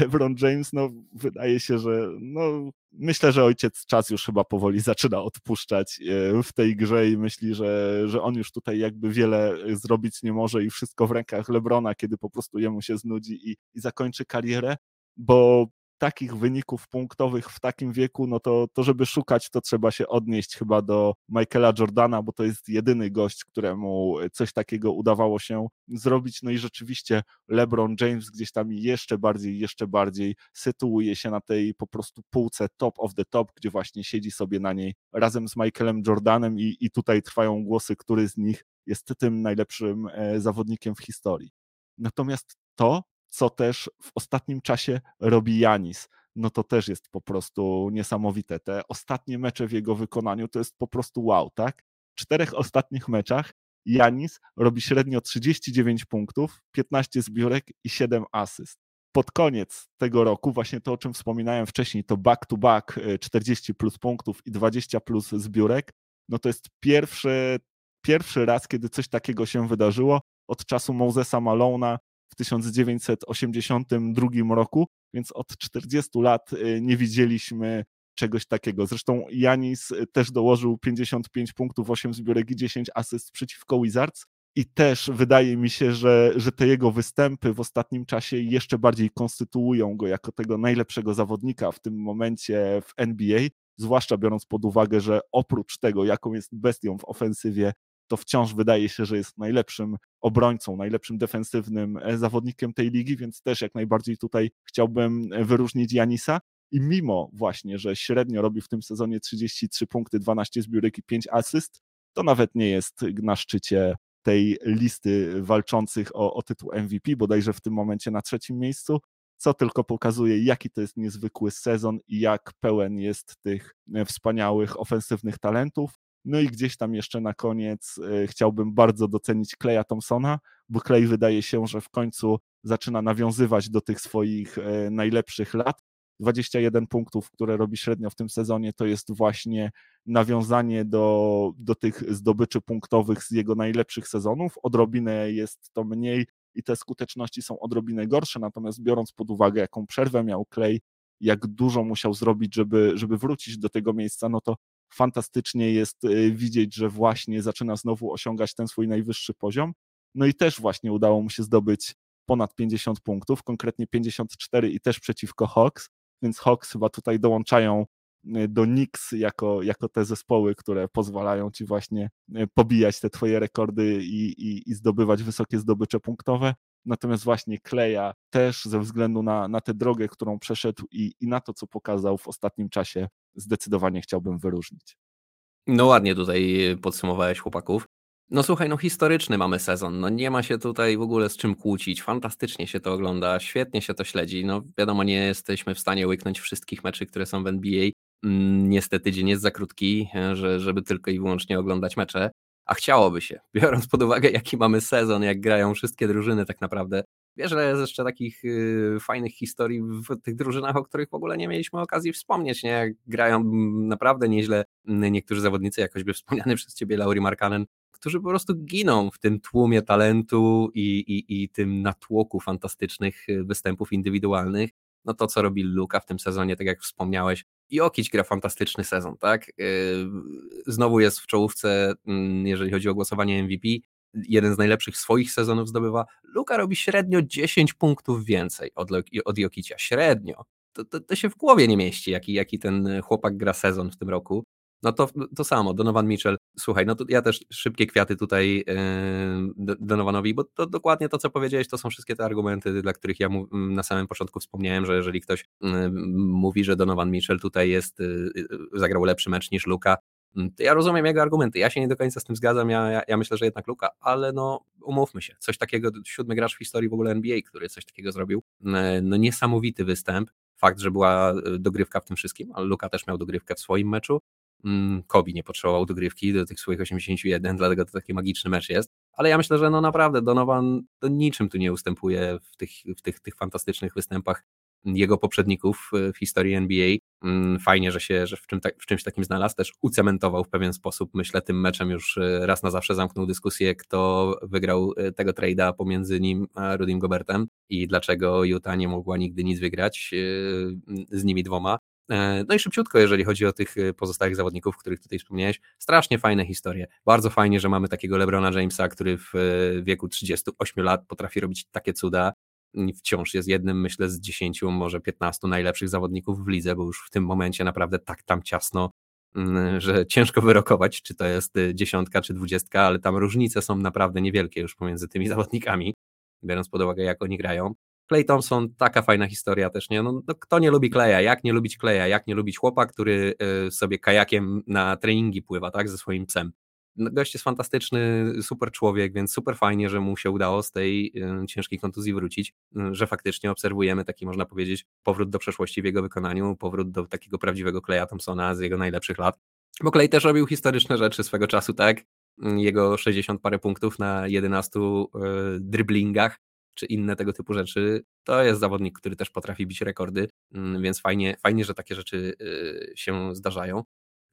LeBron James, no wydaje się, że no, myślę, że ojciec czas już chyba powoli zaczyna odpuszczać e, w tej grze i myśli, że, że on już tutaj jakby wiele zrobić nie może i wszystko w rękach LeBrona, kiedy po prostu jemu się znudzi i, i zakończy karierę, bo takich wyników punktowych w takim wieku, no to, to żeby szukać, to trzeba się odnieść chyba do Michaela Jordana, bo to jest jedyny gość, któremu coś takiego udawało się zrobić. No i rzeczywiście LeBron James gdzieś tam jeszcze bardziej, jeszcze bardziej sytuuje się na tej po prostu półce top of the top, gdzie właśnie siedzi sobie na niej razem z Michaelem Jordanem i, i tutaj trwają głosy, który z nich jest tym najlepszym e, zawodnikiem w historii. Natomiast to, co też w ostatnim czasie robi Janis. No to też jest po prostu niesamowite. Te ostatnie mecze w jego wykonaniu to jest po prostu wow, tak? W czterech ostatnich meczach Janis robi średnio 39 punktów, 15 zbiórek i 7 asyst. Pod koniec tego roku, właśnie to, o czym wspominałem wcześniej, to back-to-back 40 plus punktów i 20 plus zbiórek, no to jest pierwszy, pierwszy raz, kiedy coś takiego się wydarzyło od czasu Mosesa Malona, w 1982 roku, więc od 40 lat y, nie widzieliśmy czegoś takiego. Zresztą Janis y, też dołożył 55 punktów, 8 zbiórek i 10 asyst przeciwko Wizards. I też wydaje mi się, że, że te jego występy w ostatnim czasie jeszcze bardziej konstytuują go jako tego najlepszego zawodnika w tym momencie w NBA, zwłaszcza biorąc pod uwagę, że oprócz tego, jaką jest bestią w ofensywie, to wciąż wydaje się, że jest najlepszym obrońcą, najlepszym defensywnym e, zawodnikiem tej ligi, więc też jak najbardziej tutaj chciałbym e, wyróżnić Janisa. I mimo właśnie, że średnio robi w tym sezonie 33 punkty, 12 zbiórek i 5 asyst, to nawet nie jest na szczycie tej listy walczących o, o tytuł MVP, bodajże w tym momencie na trzecim miejscu, co tylko pokazuje, jaki to jest niezwykły sezon i jak pełen jest tych e, wspaniałych ofensywnych talentów. No i gdzieś tam jeszcze na koniec e, chciałbym bardzo docenić Kleja Thompsona, bo Klej wydaje się, że w końcu zaczyna nawiązywać do tych swoich e, najlepszych lat. 21 punktów, które robi średnio w tym sezonie, to jest właśnie nawiązanie do, do tych zdobyczy punktowych z jego najlepszych sezonów. Odrobinę jest to mniej i te skuteczności są odrobinę gorsze, natomiast biorąc pod uwagę, jaką przerwę miał Klej, jak dużo musiał zrobić, żeby, żeby wrócić do tego miejsca, no to fantastycznie jest y, widzieć, że właśnie zaczyna znowu osiągać ten swój najwyższy poziom. No i też właśnie udało mu się zdobyć ponad 50 punktów, konkretnie 54 i też przeciwko Hawks, więc Hawks chyba tutaj dołączają y, do Knicks jako, jako te zespoły, które pozwalają ci właśnie y, pobijać te twoje rekordy i, i, i zdobywać wysokie zdobycze punktowe. Natomiast właśnie Kleja też ze względu na, na tę drogę, którą przeszedł i, i na to, co pokazał w ostatnim czasie, zdecydowanie chciałbym wyróżnić. No ładnie tutaj podsumowałeś chłopaków. No słuchaj, no historyczny mamy sezon, no nie ma się tutaj w ogóle z czym kłócić, fantastycznie się to ogląda, świetnie się to śledzi, no wiadomo nie jesteśmy w stanie łyknąć wszystkich meczy, które są w NBA, mm, niestety dzień jest za krótki, że, żeby tylko i wyłącznie oglądać mecze, a chciałoby się, biorąc pod uwagę jaki mamy sezon, jak grają wszystkie drużyny tak naprawdę, Wiesz, że jest jeszcze takich y, fajnych historii w tych drużynach, o których w ogóle nie mieliśmy okazji wspomnieć, nie? Jak grają naprawdę nieźle niektórzy zawodnicy, jakoś by wspomniany przez ciebie Lauri Markanen, którzy po prostu giną w tym tłumie talentu i, i, i tym natłoku fantastycznych y, występów indywidualnych. No to, co robi Luka w tym sezonie, tak jak wspomniałeś, i Okić gra fantastyczny sezon, tak? Y, znowu jest w czołówce, mm, jeżeli chodzi o głosowanie MVP jeden z najlepszych swoich sezonów zdobywa. Luka robi średnio 10 punktów więcej od, od Jokicia. Średnio. To, to, to, się w głowie nie mieści, jaki, jaki ten chłopak gra sezon w tym roku. No to, to samo, Donovan Mitchell, słuchaj, no to ja też szybkie kwiaty tutaj yy, Donovanowi, bo to dokładnie to, co powiedziałeś, to są wszystkie te argumenty, dla których ja mu, na samym początku wspomniałem, że jeżeli ktoś yy, mówi, że Donovan Mitchell tutaj jest, yy, zagrał lepszy mecz niż Luka, Mm, ja rozumiem jego argumenty, ja się nie do końca z tym zgadzam, ja, ja, ja myślę, że jednak Luka, ale no umówmy się, coś takiego, siódmy gracz w historii w ogóle NBA, który coś takiego zrobił, no niesamowity występ, fakt, że była e, dogrywka w tym wszystkim, ale Luka też miał dogrywkę w swoim meczu, mm, Kobi nie potrzebował dogrywki do tych swoich 81, dlatego to taki magiczny mecz jest, ale ja myślę, że no naprawdę Donovan to niczym tu nie ustępuje w tych, w tych, tych fantastycznych występach jego poprzedników e, w historii NBA. Mm, fajnie, że się że w, czym, w czymś takim znalazł, też ucementował w pewien sposób, myślę, tym meczem już e, raz na zawsze zamknął dyskusję, kto wygrał e, tego trade'a pomiędzy nim a Rudim Gobertem i dlaczego Utah nie mogła nigdy nic wygrać z nimi dwoma. No i szybciutko, jeżeli chodzi o tych pozostałych zawodników, których tutaj wspomniałeś, strasznie fajne historie. Bardzo fajnie, że mamy takiego LeBrona Jamesa, który w wieku 38 lat potrafi robić takie cuda wciąż jest jednym, myślę, z 10, może 15 najlepszych zawodników w lidze, bo już w tym momencie naprawdę tak tam ciasno, mm, że ciężko wyrokować, czy to jest y, dziesiątka, czy dwudziestka, ale tam różnice są naprawdę niewielkie już pomiędzy tymi zawodnikami, biorąc pod uwagę, jak oni grają. Clay Thompson, taka fajna historia też, nie? No, no, kto nie lubi Kleja? Jak nie lubić Kleja? Jak nie lubić chłopa, który y, sobie kajakiem na treningi pływa, tak, ze swoim psem? No, gość jest fantastyczny, super człowiek, więc super fajnie, że mu się udało z tej y, ciężkiej kontuzji wrócić, y, że faktycznie obserwujemy taki, można powiedzieć, powrót do przeszłości w jego wykonaniu, powrót do takiego prawdziwego Kleja Thompsona z jego najlepszych lat. Bo Klej też robił historyczne rzeczy swego czasu, tak? Y, jego 60 parę punktów na 11 dryblingach, czy inne tego typu rzeczy, to jest zawodnik, który też potrafi bić rekordy, więc fajnie, fajnie że takie rzeczy się zdarzają.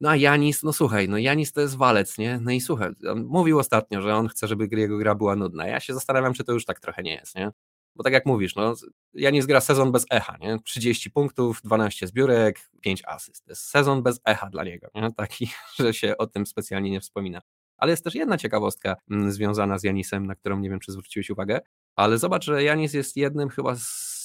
No a Janis, no słuchaj, no Janis to jest walec, nie? No i słuchaj, on mówił ostatnio, że on chce, żeby jego gra była nudna. Ja się zastanawiam, czy to już tak trochę nie jest, nie? Bo tak jak mówisz, no Janis gra sezon bez echa, nie? 30 punktów, 12 zbiórek, 5 asyst. To jest sezon bez echa dla niego, nie? Taki, że się o tym specjalnie nie wspomina. Ale jest też jedna ciekawostka mm, związana z Janisem, na którą nie wiem, czy zwróciłeś uwagę, ale zobacz, że Janis jest jednym chyba z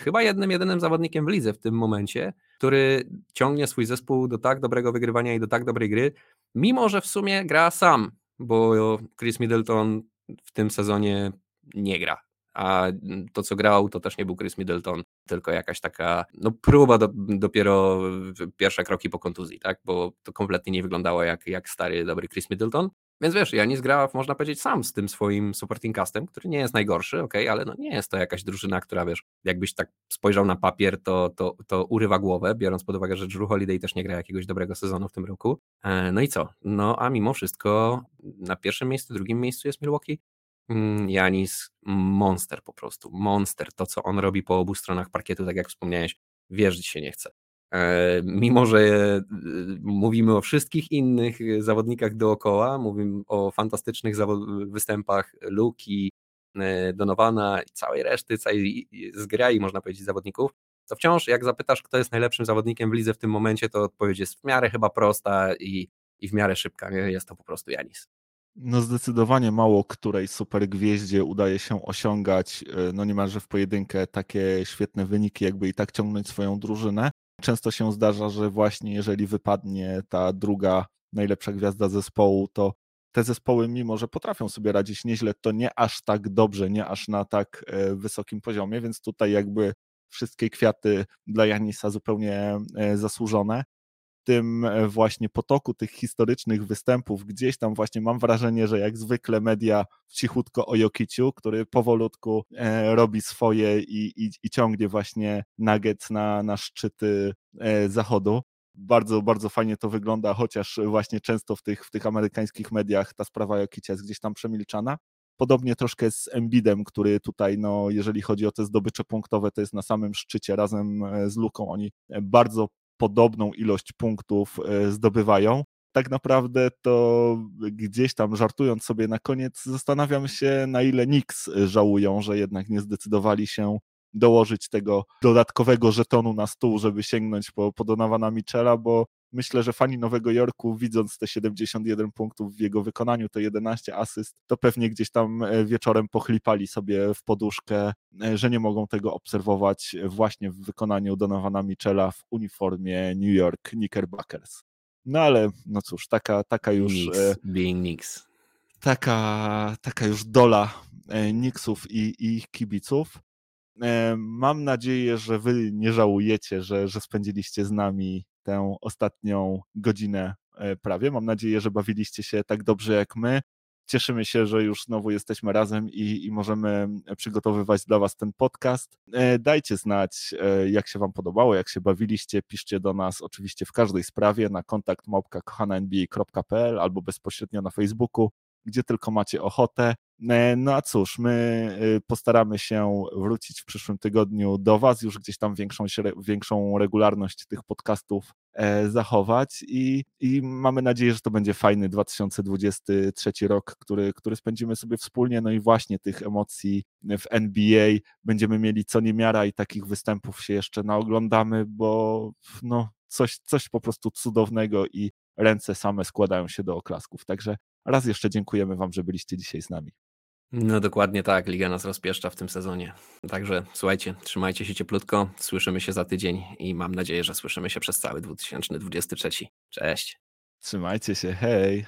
chyba jednym, jedynym zawodnikiem w lidze w tym momencie, który ciągnie swój zespół do tak dobrego wygrywania i do tak dobrej gry, mimo że w sumie gra sam, bo Chris Middleton w tym sezonie nie gra. A to, co grał, to też nie był Chris Middleton, tylko jakaś taka no, próba do, dopiero pierwsze kroki po kontuzji, tak? Bo to kompletnie nie wyglądało jak, jak stary, dobry Chris Middleton. Więc wiesz, Janis gra, można powiedzieć, sam z tym swoim supporting castem, który nie jest najgorszy, ok, ale no nie jest to jakaś drużyna, która wiesz, jakbyś tak spojrzał na papier, to, to, to urywa głowę, biorąc pod uwagę, że Drew Holiday też nie gra jakiegoś dobrego sezonu w tym roku. E, no i co? No a mimo wszystko na pierwszym miejscu, drugim miejscu jest Milwaukee. Mm, Janis, monster po prostu, monster. To, co on robi po obu stronach parkietu, tak jak wspomniałeś, wierzyć się nie chce. E, mimo, że e, mówimy o wszystkich innych zawodnikach dookoła, mówimy o fantastycznych występach Luki, e, Donowana i całej reszty, całej zgrai, można powiedzieć, zawodników, to wciąż jak zapytasz, kto jest najlepszym zawodnikiem w lidze w tym momencie, to odpowiedź jest w miarę chyba prosta i, i w miarę szybka. Jest to po prostu Janis. No zdecydowanie mało której super gwieździe udaje się osiągać, no niemalże w pojedynkę takie świetne wyniki, jakby i tak ciągnąć swoją drużynę. Często się zdarza, że właśnie jeżeli wypadnie ta druga najlepsza gwiazda zespołu, to te zespoły, mimo że potrafią sobie radzić nieźle, to nie aż tak dobrze, nie aż na tak e, wysokim poziomie, więc tutaj jakby wszystkie kwiaty dla Janisa zupełnie e, zasłużone tym e, właśnie potoku tych historycznych występów gdzieś tam właśnie mam wrażenie, że jak zwykle media cichutko o Jokiciu, który powolutku e, robi swoje i, i, i ciągnie właśnie Nuggets na, na szczyty e, zachodu bardzo, bardzo fajnie to wygląda, chociaż właśnie często w tych, w tych amerykańskich mediach ta sprawa Jokicia jest gdzieś tam przemilczana. Podobnie troszkę z Embidem, który tutaj, no, jeżeli chodzi o te zdobycze punktowe, to jest na samym szczycie razem z Luką. Oni bardzo podobną ilość punktów e, zdobywają. Tak naprawdę to gdzieś tam żartując sobie na koniec, zastanawiam się, na ile Knicks żałują, że jednak nie zdecydowali się dołożyć tego dodatkowego żetonu na stół, żeby sięgnąć po, po Donowana Michela, bo myślę, że fani Nowego Jorku, widząc te 71 punktów w jego wykonaniu, to 11 asyst, to pewnie gdzieś tam e, wieczorem pochlipali sobie w poduszkę, e, że nie mogą tego obserwować właśnie w wykonaniu Donowana Michela w uniformie New York Knickerbockers. No ale, no cóż, taka, taka już... Knicks, e, being Knicks. Taka, taka już dola Knicksów i, i ich kibiców. Mam nadzieję, że wy nie żałujecie, że, że spędziliście z nami tę ostatnią godzinę prawie. Mam nadzieję, że bawiliście się tak dobrze jak my. Cieszymy się, że już znowu jesteśmy razem i, i, możemy przygotowywać dla Was ten podcast. Dajcie znać, jak się Wam podobało, jak się bawiliście. Piszcie do nas oczywiście w każdej sprawie na kontakt małpka.kochana.nba.pl albo bezpośrednio na Facebooku gdzie tylko macie ochotę. E, no a cóż, my y, postaramy się wrócić w przyszłym tygodniu do Was, już gdzieś tam większą, większą regularność tych podcastów e, zachować i, i mamy nadzieję, że to będzie fajny 2023 rok, który, który spędzimy sobie wspólnie, no i właśnie tych emocji w NBA będziemy mieli co niemiara i takich występów się jeszcze naoglądamy, bo no, coś, coś po prostu cudownego i ręce same składają się do oklasków. Także raz jeszcze dziękujemy Wam, że byliście dzisiaj z nami. No dokładnie tak, Liga nas rozpieszcza w tym sezonie. Także słuchajcie, trzymajcie się cieplutko, słyszymy się za tydzień i mam nadzieję, że słyszymy się przez cały 2023. Cześć. Trzymajcie się, hej.